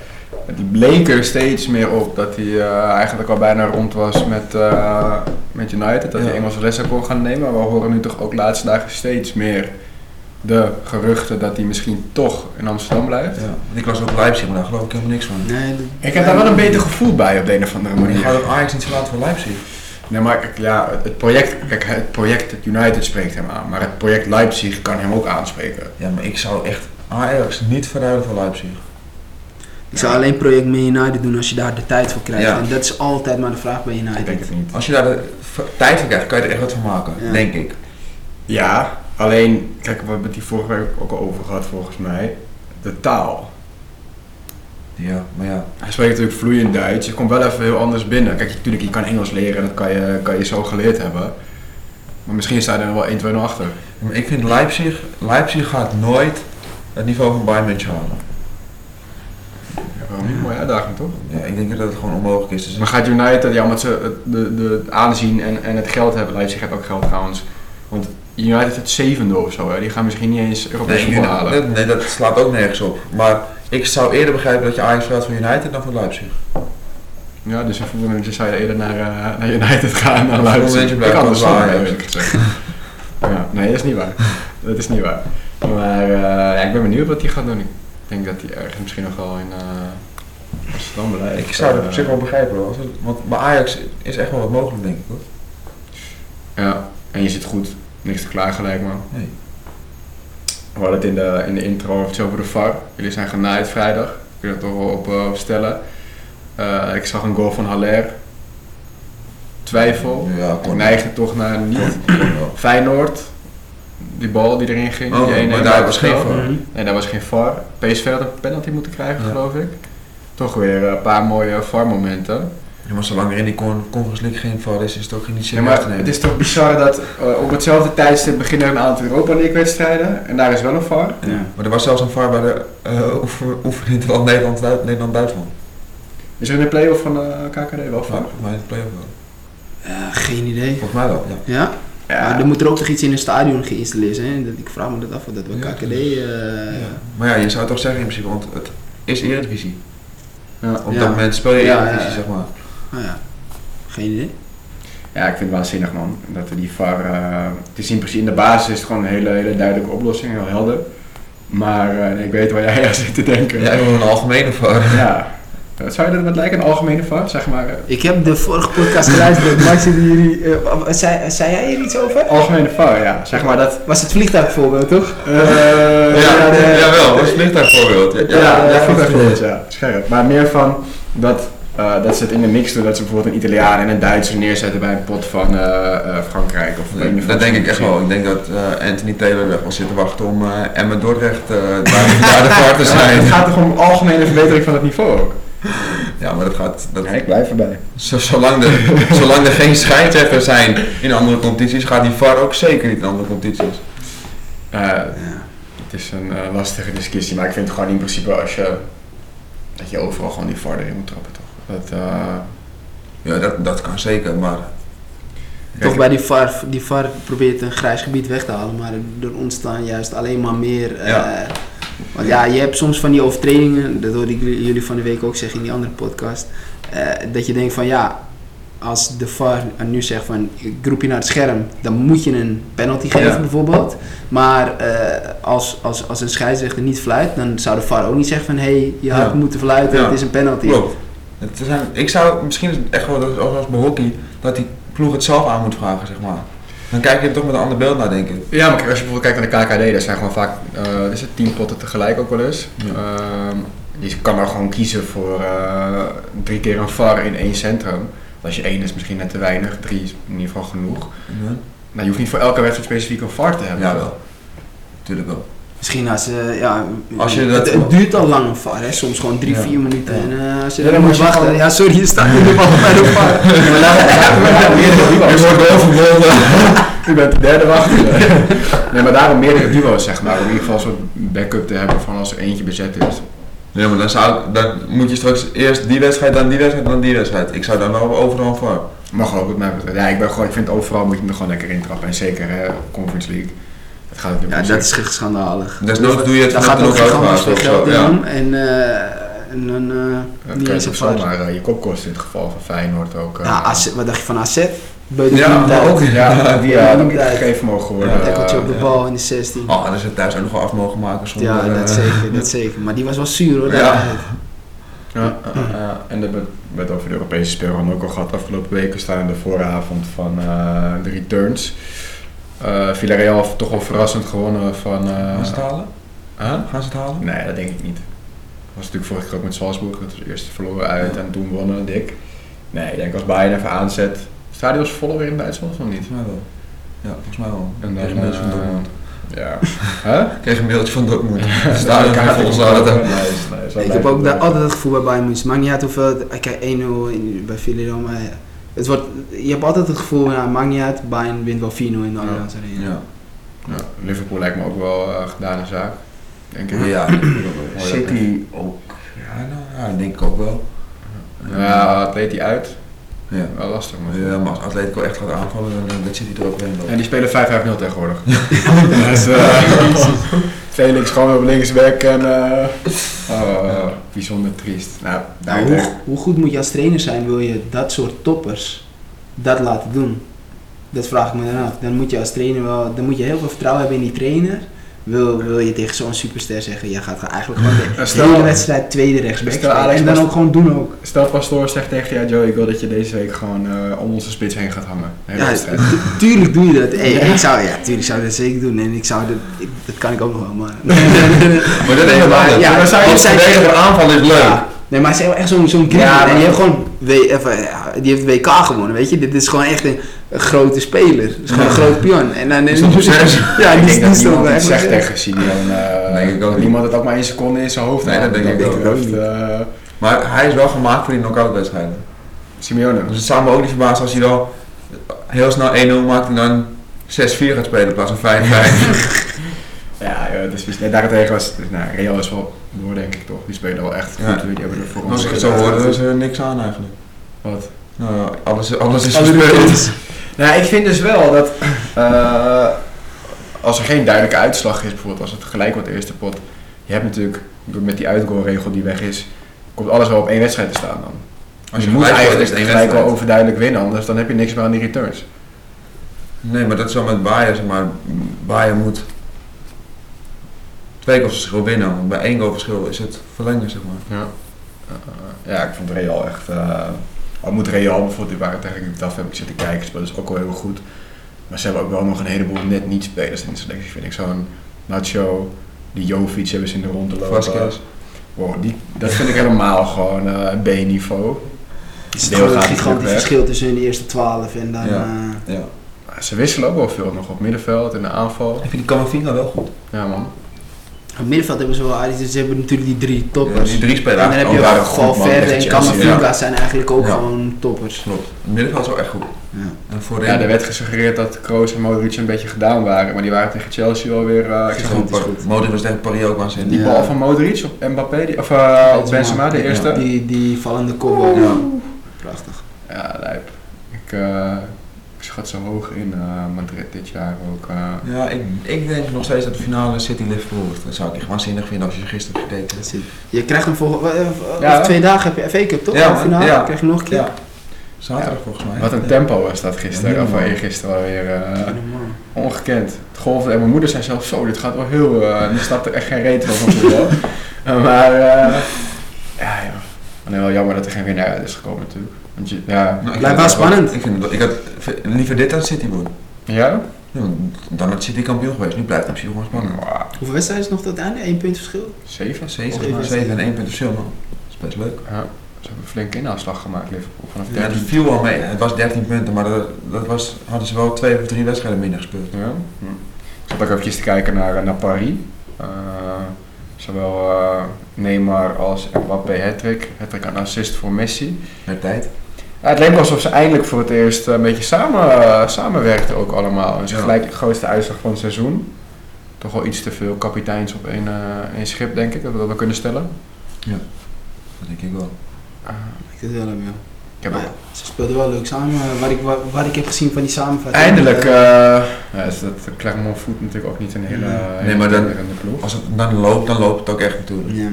Die bleek er steeds meer op dat hij eigenlijk al bijna rond was met, met United. Dat Ja. hij Engelse lessen kon gaan nemen. Maar we horen nu toch ook de laatste dagen steeds meer de geruchten dat hij misschien toch in Amsterdam blijft. Ja. Want ik las ook Leipzig, maar daar geloof ik helemaal niks van. Nee, Ik heb daar wel een beter gevoel bij op de een of andere manier. gaat ook Ajax niet verlaten voor Leipzig. Nee, maar kijk, ja, het- project, kijk, het project United spreekt hem aan. Maar het project Leipzig kan hem ook aanspreken. Ja, maar ik zou echt Ajax niet verruilen voor Leipzig. ik zou alleen project met United doen als je daar de tijd voor krijgt. Ja. En dat is altijd maar de vraag bij Ik denk United. het niet. Als je daar de tijd voor krijgt, kan je er echt wat van maken, Ja. denk ik. Ja, alleen, kijk, we hebben het hier vorige week ook al over gehad volgens mij. De taal. Ja, maar ja. Hij spreekt natuurlijk vloeiend Duits. Je komt wel even heel anders binnen. Kijk, natuurlijk, je kan Engels leren en dat kan je, kan je zo geleerd hebben. Maar misschien sta je er wel 1, 2 achter. Maar ik vind Leipzig, Leipzig gaat nooit het niveau van Bayern München halen. Ja, waarom niet? Mooie uitdaging, toch? Ja, ik denk dat het gewoon onmogelijk is. Dus Maar gaat United, ja, omdat ze het, de, de het aanzien en, en het geld hebben. Leipzig heeft ook geld trouwens. Want United het zevende of zo. Hè. Die gaan misschien niet eens Europees nee, voetbal halen. dat, nee, dat slaat ook nergens op. Maar ik zou eerder begrijpen dat je Ajax verlaat voor United dan voor Leipzig. Ja, dus een voetbalmanager zou je eerder naar, eh, naar United [LAUGHS] gaan dan Leipzig. Ik kan het wel eerlijk gezegd. ja, nee, dat is niet waar. Dat is niet waar. Maar eh, ja, ik ben benieuwd wat hij gaat doen. Ik denk dat hij ergens misschien nog wel in eh Amsterdam blijft. Ik zou dat op zich wel begrijpen hoor. Want bij Ajax is echt wel wat mogelijk denk ik hoor. Ja, en je zit goed. Niks te klaar gelijk man. Nee. We hadden het in de, in de intro over de VAR. Jullie zijn genaaid vrijdag. Kun je er toch wel op, eh, op stellen. Eh, ik zag een goal van Haller. Twijfel. Ja, Ik neigde toch naar niet. Feyenoord. Die bal die erin ging. Oh, die 1-1 maar daar was geen. VAR. Mhm. Nee, daar was geen VAR. PSV had een penalty moeten krijgen, Ja. geloof ik. Toch weer een paar mooie VAR-momenten. Ja, maar zolang er in die con- Conference League geen VAR is, is het ook niet Ja, te maar nemen. het is toch bizar dat eh, op hetzelfde tijdstip beginnen er een aantal Europa League wedstrijden. En daar is wel een VAR. Ja. Maar er was zelfs een VAR bij de uh, oefeninterland Nederland-Duitsland. Nederland, Duitsland. Is er in de play-off van de KKD wel VAR? Volgens mij in de play-off wel. Geen idee. Volgens mij wel, ja. Ja? Maar er moet er ook toch iets in een stadion geïnstalleerd zijn. Dat, ik vraag me dat af of dat we Ja. KKD... eh, Ja. Maar ja, je zou het toch zeggen in principe, want het is Eredivisie. Ja. Op Ja. dat moment speel je Ja, Eredivisie, ja. zeg maar. Nou ja, geen idee. Ja, ik vind het waanzinnig man. Dat we die VAR... eh, het is in principe in de basis is het gewoon een hele, hele duidelijke oplossing, heel helder. Maar eh, ik weet waar jij aan zit te denken. Jij wil een algemene VAR. Ja. Eh, Zou je dat wat lijken, een algemene VAR? Zeg maar, Ik heb de vorige podcast geluisterd. Max, jullie, eh, wat- zei, zei jij hier iets over? algemene VAR, ja. Zeg maar dat... Was het vliegtuigvoorbeeld, toch? eh, Ja, de- jawel, is een vliegtuigvoorbeeld. Ja, Ja, ja, ja, ja, ja. Scherp. Maar meer van dat, eh, dat ze het in de mix doen, dat ze bijvoorbeeld een Italiaan en een Duitser neerzetten bij een pot van eh, eh, Frankrijk. Of of Dat denk ik echt wel. Ik denk dat eh, Anthony Taylor weg wil zitten wachten om eh Emmen Dordrecht eh, daar, [LAUGHS] daar de VAR te Ja, zijn. Het gaat toch om algemene verbetering van het niveau ook? Ja, maar dat gaat... Dat, Ja, ik blijf erbij. zo- zolang, er, [LAUGHS] zolang er geen scheidsrechters zijn in andere competities, gaat die VAR ook zeker niet in andere competities. Eh, het is een eh, lastige discussie, maar ik vind gewoon in principe als je, dat je overal gewoon die VAR erin moet trappen toch. Dat, eh, Ja, dat, dat kan zeker, maar... Toch bij die VAR, die VAR probeert een grijs gebied weg te halen, maar er ontstaan juist alleen maar meer. eh, Ja. want ja, je hebt soms van die overtredingen, dat hoorde ik jullie van de week ook zeggen in die andere podcast, eh, dat je denkt van ja, als de VAR nu zegt van ik roep je naar het scherm, dan moet je een penalty geven Ja. bijvoorbeeld. Maar eh, als, als, als een scheidsrechter niet fluit, dan zou de VAR ook niet zeggen van hé, hey, je had Ja. moeten fluiten, Ja. het is een penalty. Klopt. Het zijn, ik zou, misschien is het echt wel als bij hockey, dat die ploeg het zelf aan moet vragen, zeg maar. Dan kijk je er toch met een ander beeld naar, denk ik. Ja, maar als je bijvoorbeeld kijkt naar de KKD, daar zijn gewoon vaak, eh is het tien potten tegelijk ook wel eens. Ja. Ehm, je kan er gewoon kiezen voor eh, drie keer een VAR in één centrum. Als je één is misschien net te weinig, drie is in ieder geval genoeg. Maar je hoeft niet voor elke wedstrijd specifiek een VAR te hebben. Ja, wel. Tuurlijk wel. Misschien als ze, ja, Als je het, dat- het duurt al lang een VAR, hè? soms gewoon drie, Ja. vier minuten. Ja. En eh, als je Ja, dan dan moet je wachten, ja sorry, je staat in de bal bij de VAR. maar daarom, daarom meerdere duo's. Je wordt overgebonden. U [LAUGHS] bent de derde wachter. nee, maar daarom meerdere duo's zeg maar, om in ieder geval een soort backup te hebben van als er eentje bezet is. Ja, maar dan, zou, dan moet je straks eerst die wedstrijd, dan die wedstrijd, dan die wedstrijd. Ik zou dan wel overal voor. Mag ook wat mij betreft. Ja, ik, ben gewoon, ik vind overal moet je er gewoon lekker intrappen. En zeker hè, Conference League. Het gaat Ja, dat is echt schandalig. Desnoods doe je het Daar gaat ook gigantisch veel geld in om. En, eh en dan Het niet eens zomaar eh, je kop kosten in het geval van Feyenoord ook. Ja, wat dacht je van AZ? Ja, maar ook. Ja, die had ook niet gegeven mogen worden. Ja, Tackeltje op de bal in de 16. Oh, dan is het thuis ook nog wel af mogen maken zonder... ja, dat zeker, dat zeker. Maar die was wel zuur hoor. Ja. Ja, en dat werd, werd over de Europese speelronde ook al gehad afgelopen weken staan in de vooravond van de returns. Eh Villarreal heeft toch wel verrassend gewonnen van... eh, Gaan ze het halen? huh? Gaan ze het halen? Nee, dat denk ik niet. Dat was natuurlijk vorige keer ook met Salzburg. Dat we eerst verloren uit en toen wonnen, dik. Nee, ik denk als Bayern even aanzet. Het stadion is voller weer in Duitsland of niet? Volgens mij wel. Ja, volgens mij wel. En dan, een mailtje van Dortmund. Ja. [LAUGHS] Huh? Ik kreeg een mailtje van Dortmund. [LAUGHS] Stadion kaart vol zaten. Ik heb ook daar altijd het gevoel bij Bayern München. Het maakt niet uit hoeveel... Ik kijk 1-0 in- bij Villarreal, maar het wordt, je hebt altijd het gevoel, ja, maakt niet uit. Bayern wint wel 4-0 in de Allianz Arena. Ja. Ja, Liverpool lijkt me ook wel uh, gedane zaak. Denk ik. Ja, City ook. Ja, nou, ja, denk ik ook wel. Ja, Atleti uit. Ja. Wel lastig man. Ja, maar als Atletico echt gaat aanvallen, dan dat zit hij er ook in. En die spelen 5-5-0 tegenwoordig. [LAUGHS] dus, eh, [LAUGHS] Felix gewoon op linksback en eh oh, bijzonder triest. Nou, Nou, hoe, hoe goed moet je als trainer zijn, wil je dat soort toppers dat laten doen? Dat vraag ik me dan af. Dan moet je als trainer wel, dan moet je heel veel vertrouwen hebben in die trainer. Wil, wil je tegen zo'n superster zeggen, je gaat eigenlijk gewoon [LAUGHS] de Ja, stel- hele wedstrijd tweede rechtsback stel. Alex En dan ook gewoon doen ook. Stel Pastoor zegt tegen jou, Joe, ik wil dat je deze week gewoon eh, om onze spits heen gaat hangen. De Ja, tuurlijk doe je dat. [LAUGHS] Hey, Ja. ik zou, ja, tuurlijk zou ik dat zeker doen. En ik zou dat, ik- dat kan ik ook nog wel, maar... [LAUGHS] Maar dat is anders. ja, dan zou je want het zij- verdedigen aanval is leuk. Ja. Nee, maar hij is wel echt zo'n zo'n Ja, En die heeft gewoon w, even, ja, die heeft WK gewonnen, weet je. Dit is gewoon echt een, een grote speler. Het is gewoon een groot pion. En dan Is dat zes? Ja, ik die denk dat niemand iets echt zegt tegen Simeon. eh Nee, ik ook niemand het ook maar één seconde in zijn hoofd Nee, dat denk ik ook niet. eh, Maar hij is wel gemaakt voor die knock-out wedstrijden. Simeone. Dus het zou me ook niet verbazen als hij dan heel snel 1-0 maakt en dan 6-4 gaat spelen in plaats van 5-5. [LAUGHS] Ja, ja dus, nee, daarentegen was nou, Real is wel door, denk ik toch. Die spelen wel echt Ja. goed. Die hebben er voor ons Als ik het zo hoor, dan is er niks aan eigenlijk. Wat? Nou, ja, alles, alles is gespeeld. Nou, ik vind dus wel dat eh, als er geen duidelijke uitslag is, bijvoorbeeld als het gelijk wordt de eerste pot, je hebt natuurlijk met die uitgoalregel die weg is, komt alles wel op één wedstrijd te staan dan. Als je je moet eigenlijk gelijk wel wedstrijd. overduidelijk winnen, anders dan heb je niks meer aan die returns. Nee, maar dat is wel met Bayern, zeg maar. Bayern moet twee goals verschil winnen. Want bij één goal verschil is het verlengen, zeg maar. Ja. Eh, ja, ik vond Real echt. eh al moet Real bijvoorbeeld, die waren tegen Getafe heb ik zitten kijken, spelen is ook wel heel goed. Maar ze hebben ook wel nog een heleboel net niet spelers in de selectie, vind ik. Zo'n Nacho, die Jovic hebben ze in de rond te lopen. Vasquez. Wow, die, dat vind ik helemaal gewoon eh, B-niveau. Het is gewoon een gigantisch verschil tussen de eerste 12 en dan... Ja. eh, Ja. Ze wisselen ook wel veel nog op middenveld in de aanval. Ik vind die Camavinga wel goed. Ja man. Het middenveld hebben ze wel aardig, dus ze hebben natuurlijk die drie Ja, toppers. die drie spelen en dan heb je man, Valverde en Camavinga ja. zijn eigenlijk ook Ja. gewoon toppers. Klopt. Het middenveld is wel echt goed. Ja. En voorin... Ja, er werd gesuggereerd dat Kroos en Modric een beetje gedaan waren, maar die waren tegen Chelsea wel weer... eh, ik zag Gigantisch. goed. Modric was tegen Paris ook waanzinnig. die Ja. bal van Modric op Mbappé, die, of eh, op Benzema, de Ja. eerste. Die, die vallende kopbal. Ja. Prachtig. Ja, lijp. Ik, eh, ik schat zo hoog in eh, Madrid dit jaar ook. eh. Ja, ik, ik denk nog steeds dat de finale City-Liverpool wordt. Dat zou ik echt waanzinnig vinden als je gisteren hebt gekeken. Dat zit. Je krijgt hem volgende eh, Ja. twee dagen heb je FA Cup toch? Ja, man. finale. Ja. krijg je nog een keer. Ja. Zaterdag volgens mij. Wat een Ja. tempo was dat gisteren, Ja, of eergisteren alweer. eh, ongekend. Het golfde en mijn moeder zei zelf zo, dit gaat wel heel... eh die snapt er echt geen reet van van voetbal. [LAUGHS] Maar eh, ja, ja. En wel jammer dat er geen winnaar uit is gekomen natuurlijk. Want je, ja. Nou, Blijft wel spannend. Ik, vind ik had liever dit dan City worden. Ja? Ja, Dan had City kampioen geweest. Nu blijft het op zich gewoon spannend. Hoeveel wedstrijden is nog tot einde? Eén punt verschil? Zeven? 7, Zeven. 7 en 1 punt verschil man. Dat is best leuk. Ja. Ze hebben een flinke inhaalslag gemaakt, Liverpool. Vanaf Ja, dat 13. viel wel mee. Het was 13 punten, maar dat, dat was, hadden ze wel twee of drie wedstrijden minder gespeeld. Ja. Hm. Ik zat ook eventjes te kijken naar, naar Paris. Eh, zowel eh, Neymar als Mbappé hat-trick. Hat-trick en assist voor Messi. Met tijd. Ja, het leek wel alsof ze eindelijk voor het eerst een beetje samen, eh, samenwerkten ook allemaal. En ze Ja. gelijk de grootste uitslag van het seizoen. Toch wel iets te veel kapiteins op één, eh, één schip, denk ik, dat we dat wel kunnen stellen. Dat denk ik wel. Eh, Ik denk het wel, ja. ik heb ja, ze speelden wel leuk samen. eh, Wat ik, wat, wat ik heb gezien van die samenvatting. eindelijk, eh, eh ja, is dat Clermont voet natuurlijk ook niet een hele, Nee. hele Nee, maar dan-. Als het dan loopt, dan loopt het ook echt natuurlijk. ja.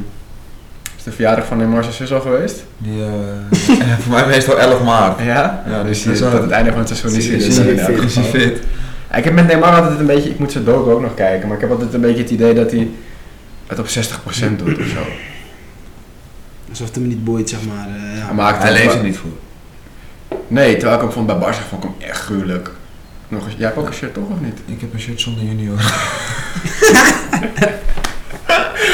Is de verjaardag van Neymar's zus al geweest? Die, eh, [LAUGHS] voor mij meestal 11 maart. Ja? Ja, dus dus die, dat is het einde van het seizoen is hij Is dus hij in fit? ik heb met Neymar altijd een beetje, ik moet zijn docu ook nog kijken, maar ik heb altijd een beetje het idee dat hij het op 60% doet of zo. Alsof het hem niet boeit, zeg maar. eh, ja. Hij maakt Hij ook leeft er niet voor. Nee, terwijl ik hem vond bij Barca vond ik hem echt gruwelijk. Nog eens, jij hebt ook een shirt toch of niet? Ik heb een shirt zonder junior. [LAUGHS] [LAUGHS]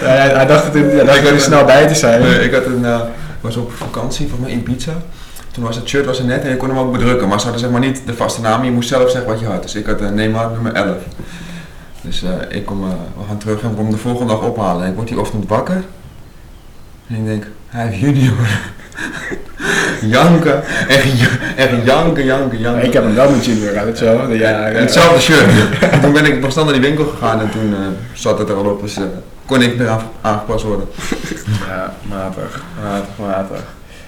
Ja, hij, hij dacht het hij dacht er snel bij te zijn. Nee, ik had een, eh, was op vakantie, volgens mij in pizza. Toen was het shirt was er net en je kon hem ook bedrukken, maar ze hadden zeg maar niet de vaste naam. Je moest zelf zeggen wat je had. Dus ik had uh, Neymar nummer 11. Dus eh, ik kom, eh, we gaan terug en ik kom de volgende dag ophalen. En ik word die ochtend wakker. En ik denk, hij heeft junior. [LAUGHS] janken, echt, ja- echt janken, janken, janken. ik heb hem wel met Junior uit, zo. Ja, hetzelfde shirt. en [LAUGHS] toen ben ik pas naar die winkel gegaan en toen eh, zat het er al op. Dus eh, kon ik eraan aangepast worden. [LAUGHS] Ja, matig, matig, matig.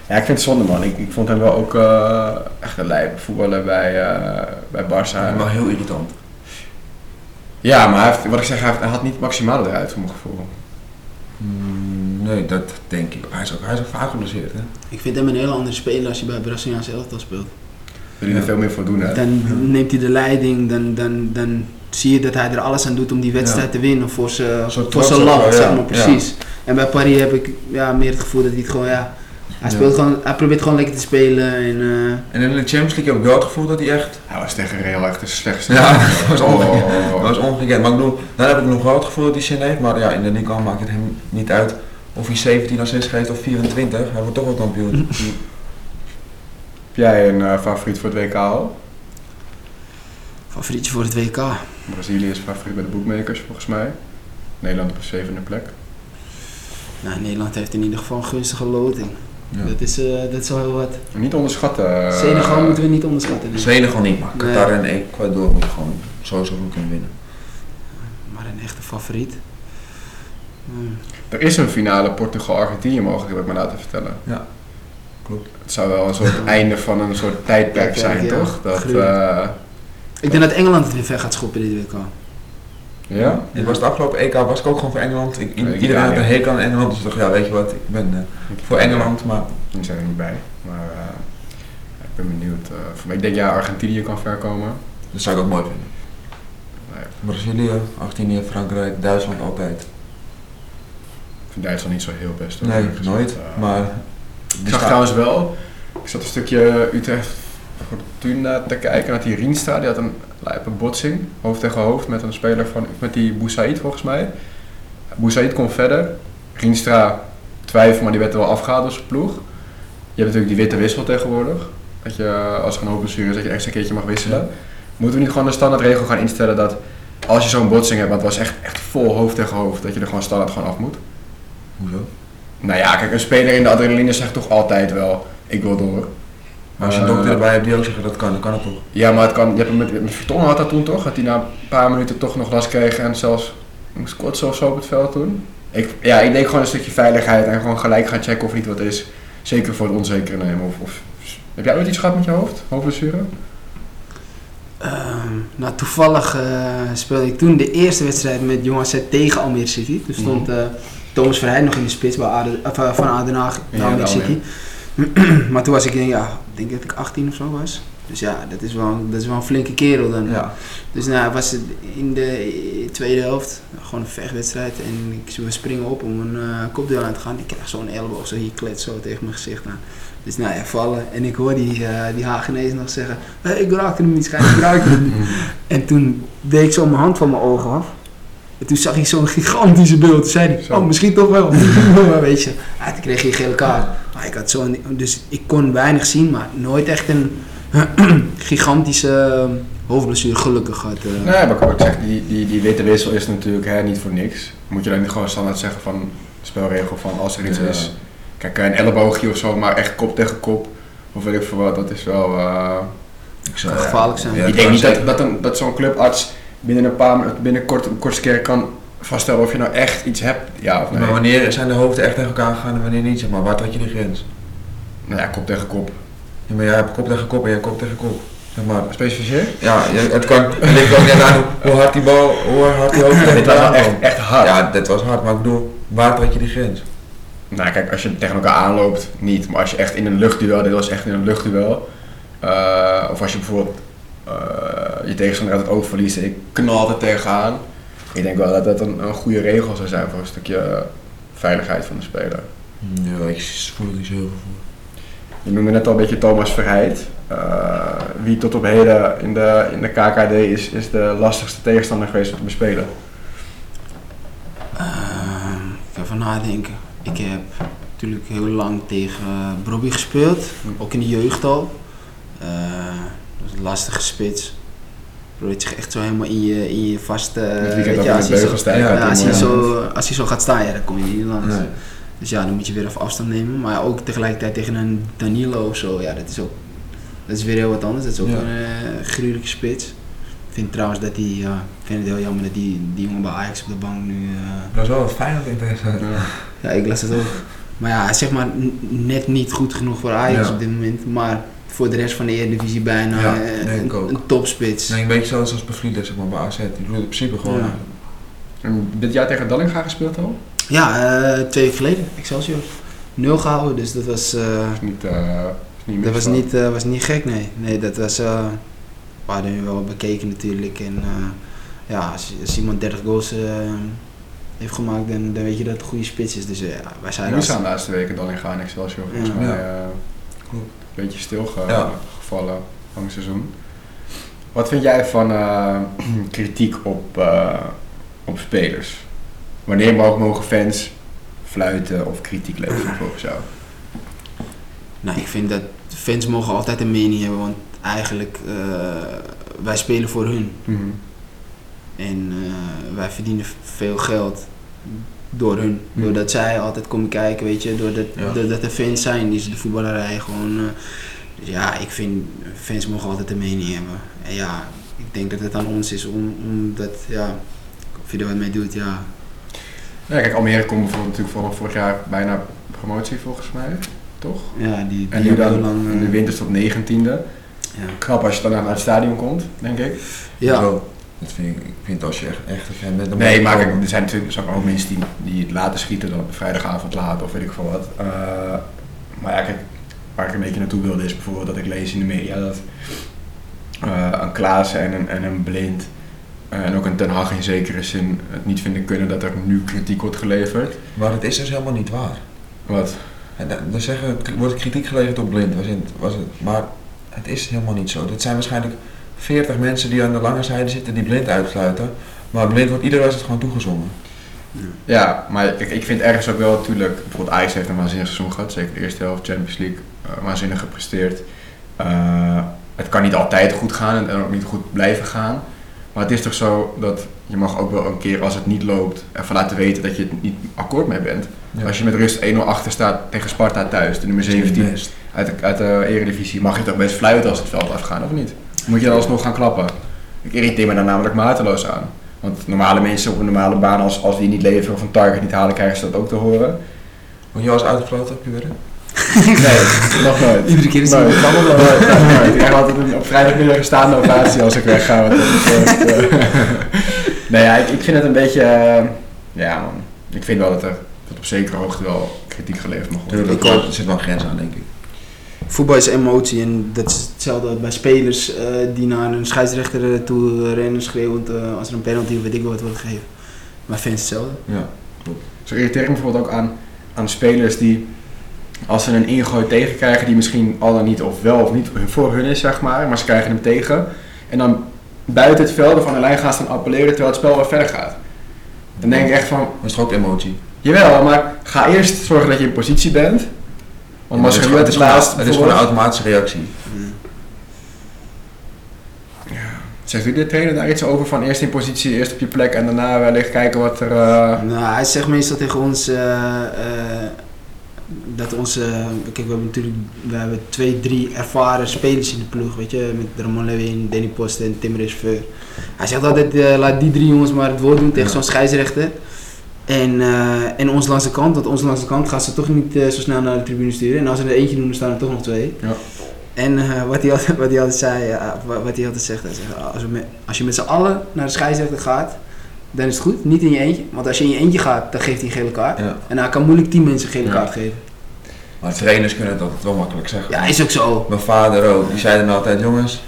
Ja, ik vind het zonde man. Ik, ik vond hem wel ook eh, echt een lijpe voetballer bij, eh bij Barça. wel heel irritant. Ja, maar hij heeft, wat ik zeg, hij, heeft- hij had niet maximaal eruit voor mijn gevoel. Mm, nee, dat denk ik. Hij is ook, hij is ook vaak geblesseerd, hè? Ik vind hem een hele andere speler als je bij Braziliaanse elftal speelt. Wil hij er veel meer voor doen, hè? Dan neemt hij de leiding, dan, dan, dan zie je dat hij er alles aan doet om die wedstrijd Ja. te winnen voor zijn land, zeg ja. maar, precies. En bij Paris heb ik ja, meer het gevoel dat hij het gewoon, ja, hij, Ja. speelt gewoon, hij probeert gewoon lekker te spelen en eh, En in de Champions League heb ik wel het gevoel dat hij echt... Hij was tegen Real echt de slechtste. Ja, [LAUGHS] dat was ongekend. Oh. Dat was ongekend. Maar ik bedoel, daar heb ik nog wel het gevoel dat hij zin heeft. Maar ja, in de Ligue 1 maakt het hem niet uit of hij 17 assists geeft of 24. Hij wordt toch wel kampioen. [LAUGHS] Heb jij een eh, favoriet voor het WK al? Favorietje voor het WK. Brazilië is favoriet bij de bookmakers volgens mij. Nederland op een zevende plek. Nou, Nederland heeft in ieder geval een gunstige loting. Ja. Dat, is, eh, dat is wel heel wat. Niet onderschatten. eh, Senegal moeten we niet onderschatten. ik. Senegal niet, maar Nee. Qatar en Ecuador moet je gewoon sowieso goed kunnen winnen. Maar een echte favoriet. Hmm. Er is een finale Portugal-Argentinië mogelijk, heb ik me laten vertellen. Ja, klopt. Het zou wel een soort einde van een soort tijdperk zijn, ja. toch? Dat. Ik denk dat Engeland het weer ver gaat schoppen dit WK. ja? Ik was het afgelopen EK was ik ook gewoon voor Engeland. Ik, ik iedereen had ja. een hekel aan Engeland, dus ik dacht, ja weet je wat, ik ben eh, voor Engeland, maar Die zijn er niet bij. Maar eh, ik ben benieuwd. eh, voor mij, ik denk ja, Argentinië kan ver komen. dat zou ik ook mooi vinden. Nee, Brazilië, Argentinië, Frankrijk, Duitsland altijd. ik vind Duitsland niet zo heel best. hoor, Nee, nooit. Maar Ik zag trouwens wel, ik zat een stukje Utrecht Fortuna te kijken naar die Rienstra, die had een lijpe botsing, hoofd tegen hoofd met een speler van, met die Boussaïd volgens mij. Boussaïd kon verder, Rienstra twijfel, maar die werd er wel afgehaald zijn ploeg. Je hebt natuurlijk die witte wissel tegenwoordig, dat je als er een hoop blessure is, dat je extra een keertje mag wisselen. Moeten we niet gewoon de standaardregel gaan instellen dat als je zo'n botsing hebt, want het was echt, echt vol hoofd tegen hoofd, dat je er gewoon standaard gewoon af moet. Hoezo? Nou ja, kijk, een speler in de adrenaline zegt toch altijd wel, ik wil door. Maar als je een Eh, dokter erbij hebt die ook zegt dat kan, dan kan het toch? Ja, maar het kan, je hebt hem met, met Vertongen had dat toen toch? Dat hij na een paar minuten toch nog last kreeg en zelfs moest kotsen of zo op het veld toen. Ik, ja, ik denk gewoon een stukje veiligheid en gewoon gelijk gaan checken of er niet wat is. Zeker voor het onzekere nemen. Of, of, heb jij ooit iets gehad met je hoofd? Hoofdblessure? Ehm, nou, toevallig eh, speelde ik toen de eerste wedstrijd met Jong AZ tegen Almere City. Toen stond eh, Thomas Verheij nog in de spits bij van Aden Haag Ja, naar Almere City. [CLEARS THROAT] maar toen was ik, ja, ik denk dat ik 18 of zo was. Dus ja, dat is wel, dat is wel een flinke kerel dan. Ja. Dus nou, was het in de tweede helft gewoon een vechtwedstrijd. En ik we springen op om een uh, kopdeel aan te gaan. Ik krijg zo'n elleboog zo hier klet zo tegen mijn gezicht aan. Dus nou ja, vallen. En ik hoor die, uh, die Hagenees nog zeggen, hey, ik raakte hem niet, schijn, ik raakte hem niet. [LAUGHS] en toen deed ik zo mijn hand van mijn ogen af. En toen zag ik zo'n gigantische beeld. Toen zei hij, oh misschien toch wel, wel, weet je. Toen kreeg je een gele kaart. Maar ik had zo dus ik kon weinig zien, maar nooit echt een [CLEARS THROAT] gigantische hoofdblessure gelukkig gehad. Uh. Nee, maar ik ook zeggen, die, die, die witte wissel is natuurlijk hè, niet voor niks. Moet je dan niet gewoon standaard zeggen van spelregel van als er iets ja. is. Kijk, een elleboogje of zo, maar echt kop tegen kop. Of weet ik veel wat, dat is wel... Uh, ik zou, gevaarlijk zijn. Ja, ik denk niet dat, dat, een, dat zo'n clubarts binnen een paar binnen kort, een kortste keer kan vaststellen of je nou echt iets hebt. Ja of nee. Maar wanneer zijn de hoofden echt tegen elkaar gegaan en wanneer niet? Zeg maar, waar trek je de grens? Nou ja, kop tegen kop. Ja, maar jij hebt kop tegen kop en jij kop tegen kop. Zeg maar. Specificeer? Ja, het kan. Het ligt ook net aan hoe hard die bal, hoe hard die hoofd was wel echt, echt hard. Ja, dit was hard, maar ik bedoel, waar trek je die grens? Nou kijk, als je tegen elkaar aanloopt, niet. Maar als je echt in een luchtduel, dit was echt in een luchtduel. Uh, of als je bijvoorbeeld uh, je tegenstander uit het oog verliest en je knalt er tegenaan. Ik denk wel dat dat een, een goede regel zou zijn voor een stukje veiligheid van de speler. Ja, ik voel er niet zo heel veel voor. Je noemde net al een beetje Thomas Verheid. Uh, wie tot op heden in de, in de KKD is, is de lastigste tegenstander geweest om te bespelen? Uh, ik even nadenken. Ik heb natuurlijk heel lang tegen Brobby gespeeld, ook in de jeugd al. Uh, dat is een lastige spits. Probeert zich echt zo helemaal in je, in je vaste. Uh, ja, als, hij zo, ja, ja, als, hij zo, als hij zo gaat staan, ja, dan kom je niet langs. Nee. Dus ja, dan moet je weer even afstand nemen. Maar ook tegelijkertijd tegen een Danilo of zo, ja, dat is ook. Dat is weer heel wat anders. Dat is ook een uh, gruwelijke spits. Ik vind trouwens dat die, ja, ik vind het heel jammer dat die, die jongen bij Ajax op de bank nu. Uh, dat is wel wat fijn dat ik ja. ja, ik las het ook. Maar ja, zeg maar net niet goed genoeg voor Ajax Ja. op dit moment. Maar voor de rest van de Eredivisie bijna Ja, eh, een, topspits. Nee, een beetje zoals als Bevrienden, zeg maar, bij AZ. Die bedoel in principe gewoon... Ja. En dit jaar tegen Dallinga gespeeld al? Ja, eh, twee weken geleden, Excelsior. Nul gehouden, dus dat was, eh, Dat niet, uh, niet dat was, niet, eh, was niet gek, nee. Nee, dat was... eh we hadden nu wel bekeken natuurlijk. En eh, ja, als, als iemand 30 goals eh, heeft gemaakt, dan, dan weet je dat het een goede spits is. Dus ja, wij zijn Nu staan de laatste weken Dallinga en Excelsior volgens Ja. mij Ja. eh, Klopt. Een beetje stilgevallen Ja. gevallen van het seizoen. Wat vind jij van eh, [CLEARS THROAT] kritiek op, eh, op spelers? Wanneer mogen, mogen fans fluiten of kritiek leveren volgens jou? Nou, ik vind dat fans mogen altijd een mening hebben, want eigenlijk eh, wij spelen voor hun. En eh, wij verdienen veel geld door hun. Hmm. Doordat zij altijd komen kijken, weet je. Doordat, Ja. doordat er fans zijn die ze de voetballerij gewoon... eh, dus ja, ik vind fans mogen altijd een mening hebben. En ja, ik denk dat het aan ons is om, om dat, ja... Of je er wat mee doet, ja. Ja, kijk, Almere komt bijvoorbeeld natuurlijk vorig, vorig jaar bijna promotie volgens mij, toch? Ja, die, die En nu dan lang... in de eh, winter tot negentiende. ja. Knap als je dan naar het stadion komt, denk ik. ja. Zo. Dat vind ik, ik vind als je echt, echt een fan bent... dan Nee, maar kijk, er zijn natuurlijk zijn ook mensen die, die het laten schieten dan op vrijdagavond laat of weet ik veel wat. Eh, maar ja, kijk, waar ik een beetje naartoe wilde is bijvoorbeeld dat ik lees in de media dat eh, een Klaassen en een, en een Blind eh, en ook een Ten Hag in zekere zin het niet vinden kunnen dat er nu kritiek wordt geleverd. Maar het is dus helemaal niet waar. Wat? En da- dan zeggen, wordt kritiek geleverd op blind, was in, was het, maar het is helemaal niet zo. Het zijn waarschijnlijk 40 mensen die aan de lange zijde zitten die blind uitsluiten. Maar blind wordt iedere wedstrijd gewoon toegezongen. Ja, maar kijk, ik vind ergens ook wel natuurlijk, bijvoorbeeld Ajax heeft een waanzinnig seizoen gehad, zeker de eerste helft Champions League, eh, waanzinnig gepresteerd. Eh, het kan niet altijd goed gaan en ook niet goed blijven gaan. Maar het is toch zo dat je mag ook wel een keer als het niet loopt even laten weten dat je het niet akkoord mee bent. Ja. Als je met rust 1-0 achter staat tegen Sparta thuis, de nummer 17 Best. uit de, uit de Eredivisie, mag je toch best fluiten als het veld afgaan of niet? Moet je dan alsnog gaan klappen? Ik irriteer me daar namelijk mateloos aan. Want normale mensen op een normale baan, als, als die niet leveren of een target niet halen, krijgen ze dat ook te horen. Word je wel eens uitgefloten op je werk? [LAUGHS] Nee, nog nooit. [LAUGHS] Iedere keer is Nooit. het Nooit, nooit, nooit. Ik krijg altijd een, op vrijdagmiddag een staande ovatie als ik wegga. dat [LAUGHS] eh. nee, ja, ik, ik vind het een beetje... eh, ja man, ik vind wel dat er tot op zekere hoogte wel kritiek geleverd mag worden. Er zit wel een grens aan, denk ik. Voetbal is emotie en dat is hetzelfde bij spelers eh, die naar een scheidsrechter eh, toe rennen schreeuwend eh, als er een penalty of weet ik wel wat wordt gegeven. Maar fans hetzelfde. Ja. Zo irriteer ik me bijvoorbeeld ook aan, aan spelers die, als ze een ingooi tegenkrijgen, die misschien al dan niet of wel of niet voor hun is, zeg maar, maar ze krijgen hem tegen. En dan buiten het veld of aan de lijn gaan staan appelleren terwijl het spel weer verder gaat. Dan denk ik echt van, Dat is toch ook emotie? jawel, maar ga eerst zorgen dat je in positie bent. Want het, je is, nu gewoon- het, is gewoon, het is gewoon een automatische reactie. Zegt u de trainer daar iets over van eerst in positie, eerst op je plek en daarna wellicht kijken wat er... eh, Nou, hij zegt meestal tegen ons eh, eh, dat onze. Kijk, we hebben natuurlijk we hebben twee, drie ervaren spelers in de ploeg, weet je, met Ramon Lewin, Danny Post en Tim Reserveur. Hij zegt altijd: laat die drie jongens maar het woord doen tegen Ja. zo'n scheidsrechter. En, eh, en ons langs de kant, want ons langs de kant gaan ze toch niet eh, zo snel naar de tribune sturen. En als ze er eentje doen, dan staan er toch nog twee. Ja. En eh, wat, hij altijd, wat hij altijd zei, wa- wat hij altijd zegt, hij zegt als, we als je met z'n allen naar de scheidsrechter gaat, dan is het goed. Niet in je eentje. Want als je in je eentje gaat, dan geeft hij een gele kaart. Ja. En hij kan moeilijk 10 mensen een gele Ja. kaart geven. Maar trainers kunnen altijd wel makkelijk zeggen. Ja, is ook zo. Mijn vader ook, die zei dan altijd, jongens,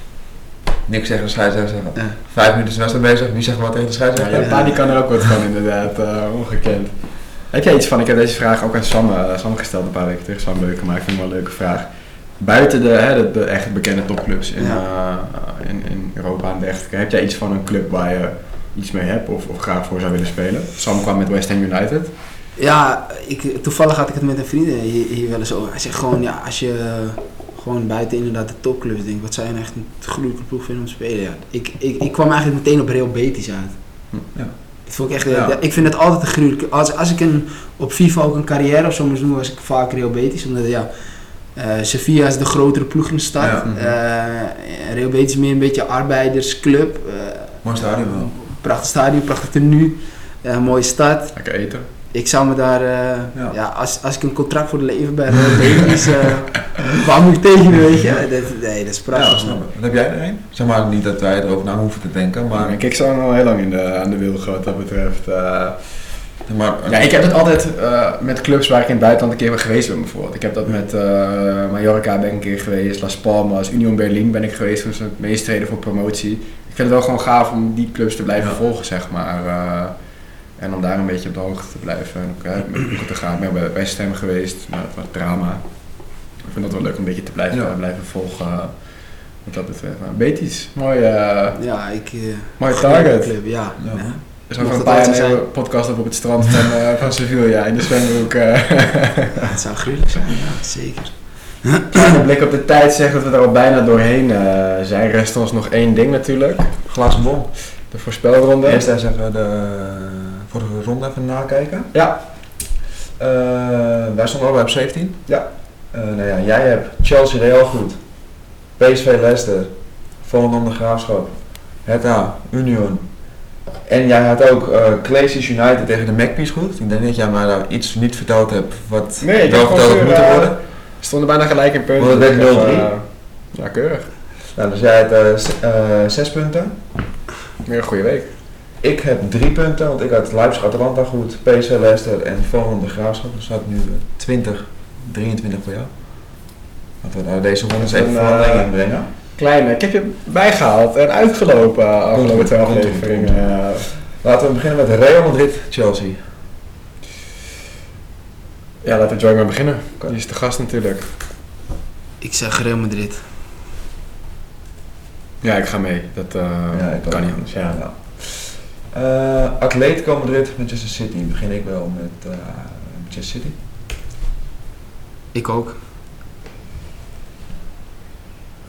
niks zeggen de scheidsrechter. zeggen. Ja. Vijf minuten is de wedstrijd bezig, nu zeggen we wat tegen de Ja, scheidsrechter. ja, pa die kan er ook wat van inderdaad, eh, ongekend. Heb jij iets van, ik heb deze vraag ook aan Sam, eh, Sam gesteld een paar weken terug, Sam Leuke, maar ik vind het wel een leuke vraag. Buiten de, hè, de, de echt bekende topclubs in, Ja. eh, in, in Europa en dergelijke, heb jij iets van een club waar je iets mee hebt of, of graag voor zou willen spelen? Sam kwam met West Ham United. Ja, ik, toevallig had ik het met een vriend hier, hier wel eens over. Hij zegt gewoon, ja, als je gewoon buiten inderdaad de topclubs denkt, wat zou je nou echt een gruwelijke ploeg vinden om te spelen? Ja, ik, ik, ik kwam eigenlijk meteen op Real Betis uit. Ja. Dat vond ik echt, Ja. ik vind het altijd een gruwelijke. Als, als ik een, op FIFA ook een carrière of zo moest doen, was ik vaak Real Betis. Omdat ja, eh, Sevilla is de grotere ploeg in de stad. Ja. Eh, Real Betis is meer een beetje arbeidersclub. eh, Mooi stadion wel. prachtig stadion, prachtig tenue. mooie stad. Lekker eten. Ik zou me daar, eh, Ja. ja. als, als ik een contract voor de leven bij Real Betis, eh [LAUGHS] waar moet ik tegen, weet je? Dat, nee, dat is Ja, prachtig. snap ik. Wat heb jij er een? Zeg maar niet dat wij erover na hoeven te denken, maar... Ik zou al heel lang in de, aan de wiel wat dat betreft. eh. maar Ja, ik heb het altijd eh, met clubs waar ik in het buitenland een keer ben geweest ben bijvoorbeeld. Ik heb dat met eh, Mallorca ben ik een keer geweest, Las Palmas, Union Berlin ben ik geweest toen ze het meestreden voor promotie. Ik vind het wel gewoon gaaf om die clubs te blijven Ja. volgen, zeg maar. eh, en om daar een beetje op de hoogte te blijven en ook met boeken te gaan. Ik ben bij West Ham geweest, dat was drama. Ik vind dat wel leuk om een beetje te blijven, Ja. blijven volgen. eh, wat dat betreft. Maar Betis, mooi, eh Ja, ik... eh, mooi target. Club, ja. Ja. ja. Er is Mocht over een het paar jaar een podcast op op het strand van, eh, van Sevilla in de zwembroek. Ja, het zou gruwelijk zijn, ja, zeker. Kleine blik op de tijd zegt dat we er al bijna doorheen zijn. Rest ons nog één ding natuurlijk. glazen bol. De voorspelronde. Eerst eens even de vorige ronde even nakijken. Ja, Eh, wij stonden allebei op 17. Ja. Eh, nou ja, jij hebt Chelsea Real goed. PSV Leicester. Volendam de Graafschap. Hertha, Union. En jij had ook Glaciers United tegen de Magpies goed. Ik denk dat jij mij daar iets niet verteld hebt wat Nee, wel verteld had moeten worden. we stonden bijna gelijk in punten. Want het werd Ik heb, 0-3. eh, ja, keurig. Nou, dus jij hebt eh, zes punten. Meer een goede week. Ik heb drie punten, want ik had Leipzig Atalanta goed, PSV Leicester en Volendam de Graafschap. Dus staat nu eh, 20, 23 voor jou. Laten we nou deze ronde eens even En, verandering eh. Kleine, ik heb je bijgehaald en uitgelopen afgelopen twee afleveringen. Eh, Laten we beginnen met Real Madrid Chelsea. ja, laten we Joy maar beginnen. Die is de gast natuurlijk. Ik zeg Real Madrid. Ja, ik ga mee. Dat eh, Ja, ik ook. kan niet anders. Ja. Ja. Eh, Atletico Madrid Manchester City. Begin ik wel met eh, Manchester City. Ik ook.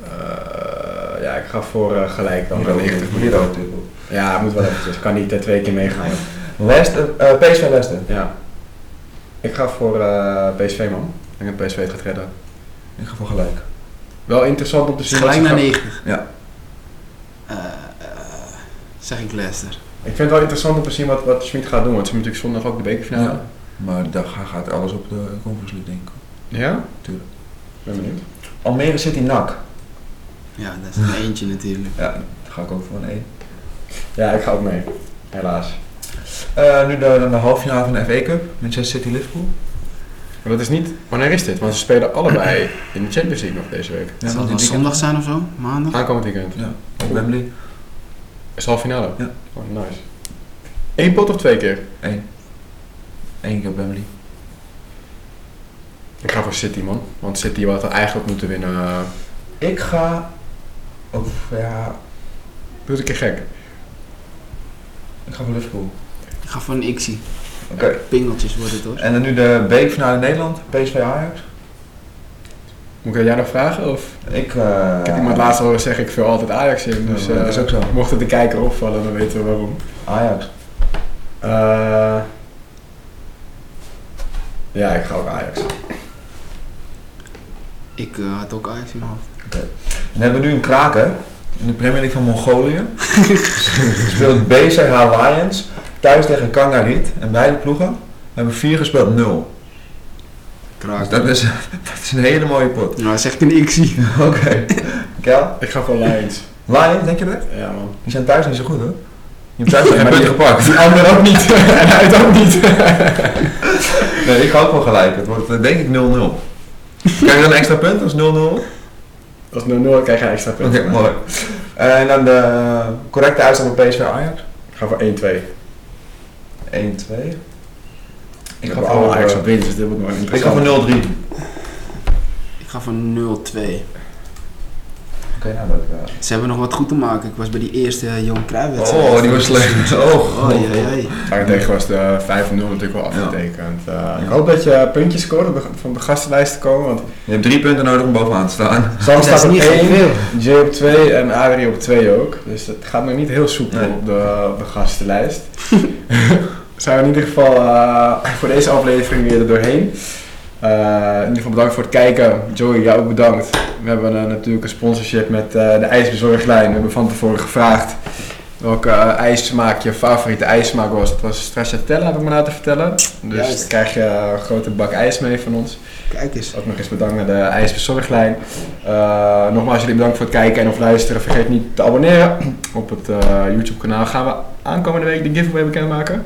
Eh, ja, ik ga voor eh, gelijk dan. Hier wel ook, 90 hier minuten. ook, dit ook. Ja, moet wel eventjes. Kan niet eh, twee keer meegaan. Leicester, eh, PSV Leicester. Ja. Ik ga voor eh, PSV, man. Ik denk dat PSV het gaat redden. Ik ga voor gelijk. Wel interessant om te zien. Gelijk naar gaan- 90. Ja. Eh, eh, zeg ik Leicester. Ik vind het wel interessant om te zien wat, wat Schmid gaat doen. Want ze hebben natuurlijk zondag ook de bekerfinale. Ja. Maar daar ga- gaat alles op de Conference League, denk ik. Ja? Tuurlijk. Ben benieuwd. Almere City NAC. Ja, dat is er eentje natuurlijk. Ja, daar ga ik ook voor een 1. Ja, ik ga ook mee. Helaas. Eh, nu de, de halve finale van de FA Cup. Manchester City Liverpool. Maar dat is niet... Wanneer is dit? Want ze spelen allebei in de Champions League nog deze week. Ja, Zal het zondag zijn of zo? Maandag? Aankomend weekend. Ja, op Wembley. Is halve finale? Ja. Oh, nice. Eén pot of twee keer? 1. Eén keer op Wembley. Ik ga voor City, man. Want City had eigenlijk moeten winnen. Ik ga... Of ja... Doe het een keer gek. Ik ga voor Liverpool. Ik ga voor een Xie. Oké. Pingeltjes wordt het hoor. En dan nu de bekerfinale in Nederland. PSV Ajax. Moet ik jou nog vragen? Of? Ik... eh Ik heb iemand laatst horen zeggen, ik vul altijd Ajax in. Dus dat is eh, ook zo. mocht het de kijker opvallen, dan weten we waarom. Ajax. Eh, ja, ik ga ook Ajax. Ik had ook Ajax in mijn hoofd. Dan hebben we nu een kraker. In de Premier League van Mongolië. [LAUGHS] Speelt BCH Lions. Thuis tegen Kangarit. En beide ploegen hebben vier gespeeld, Dus Kraak. dat is, [LAUGHS] dat is een hele mooie pot. Nou, zeg ik een Xie. [LAUGHS] Oké. Kel? Ik ga voor Lions. Lions, denk je dat? Ja, man. Die zijn thuis niet zo goed hoor. Je hebt thuis [LAUGHS] geen maar punten gepakt. Die andere ook niet. en uit ook niet. Nee, ik ga ook wel gelijk. Het wordt eh, denk ik 0-0. Krijg je dan een extra punt als 0-0? Oké, Als 0-0 krijg je een extra punt. mooi. En dan de correcte uitslag van PSV Ajax. Ik ga voor 1-2. 1-2. Ik ga voor alle voor, Ajax eh, op winst, dus dit wordt nog ik ga interessant. voor 0-3. Oké, Ik ga voor 0-2. nou dat... eh, Ze hebben nog wat goed te maken. Ik was bij die eerste uh, Johan Cruijff Oh, die was slecht. Oh, Oh, jee, jee. Daarentegen was de 5-0 natuurlijk wel afgetekend. Eh, ik hoop dat je puntjes scoort om de- van de gastenlijst te komen. Want Je hebt drie punten nodig om bovenaan te staan. [LAUGHS] Sam staat op niet 1, veel. Jay op 2 en Adrie op 2 ook. Dus het gaat nog niet heel soepel Nee. op, de, op de gastenlijst. [LAUGHS] Zijn we in ieder geval eh, voor deze aflevering weer er doorheen. Eh, in ieder geval bedankt voor het kijken. Joey, jou ook bedankt. We hebben eh, natuurlijk een sponsorship met de ijsbezorglijn. We hebben van tevoren gevraagd welke ijssmaak je favoriete ijssmaak was. Het was stracciatella, heb ik me laten vertellen. Dus Juist. dan krijg je een grote bak ijs mee van ons. Kijk eens. Ook nog eens bedankt naar de ijsbezorglijn. Nogmaals jullie bedankt voor het kijken en of luisteren. Vergeet niet te abonneren op het YouTube kanaal. Gaan we aankomende week de giveaway bekendmaken.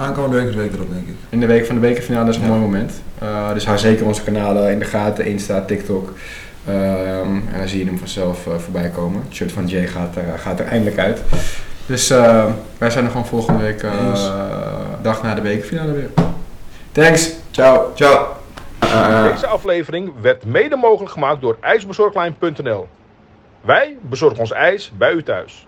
Aankomende week is week erop, denk ik. In de week van de bekerfinale is een Ja. mooi moment. Eh, dus hou zeker onze kanalen in de gaten. Insta, TikTok. Ehm, en dan zie je hem vanzelf eh, voorbij komen. Het shirt van Jay gaat er, gaat er eindelijk uit. Dus eh, wij zijn er gewoon volgende week eh, Yes. dag na de bekerfinale weer. Thanks. Ciao. Ciao. Deze aflevering werd mede mogelijk gemaakt door ijsbezorglijn.nl. Wij bezorgen ons ijs bij u thuis.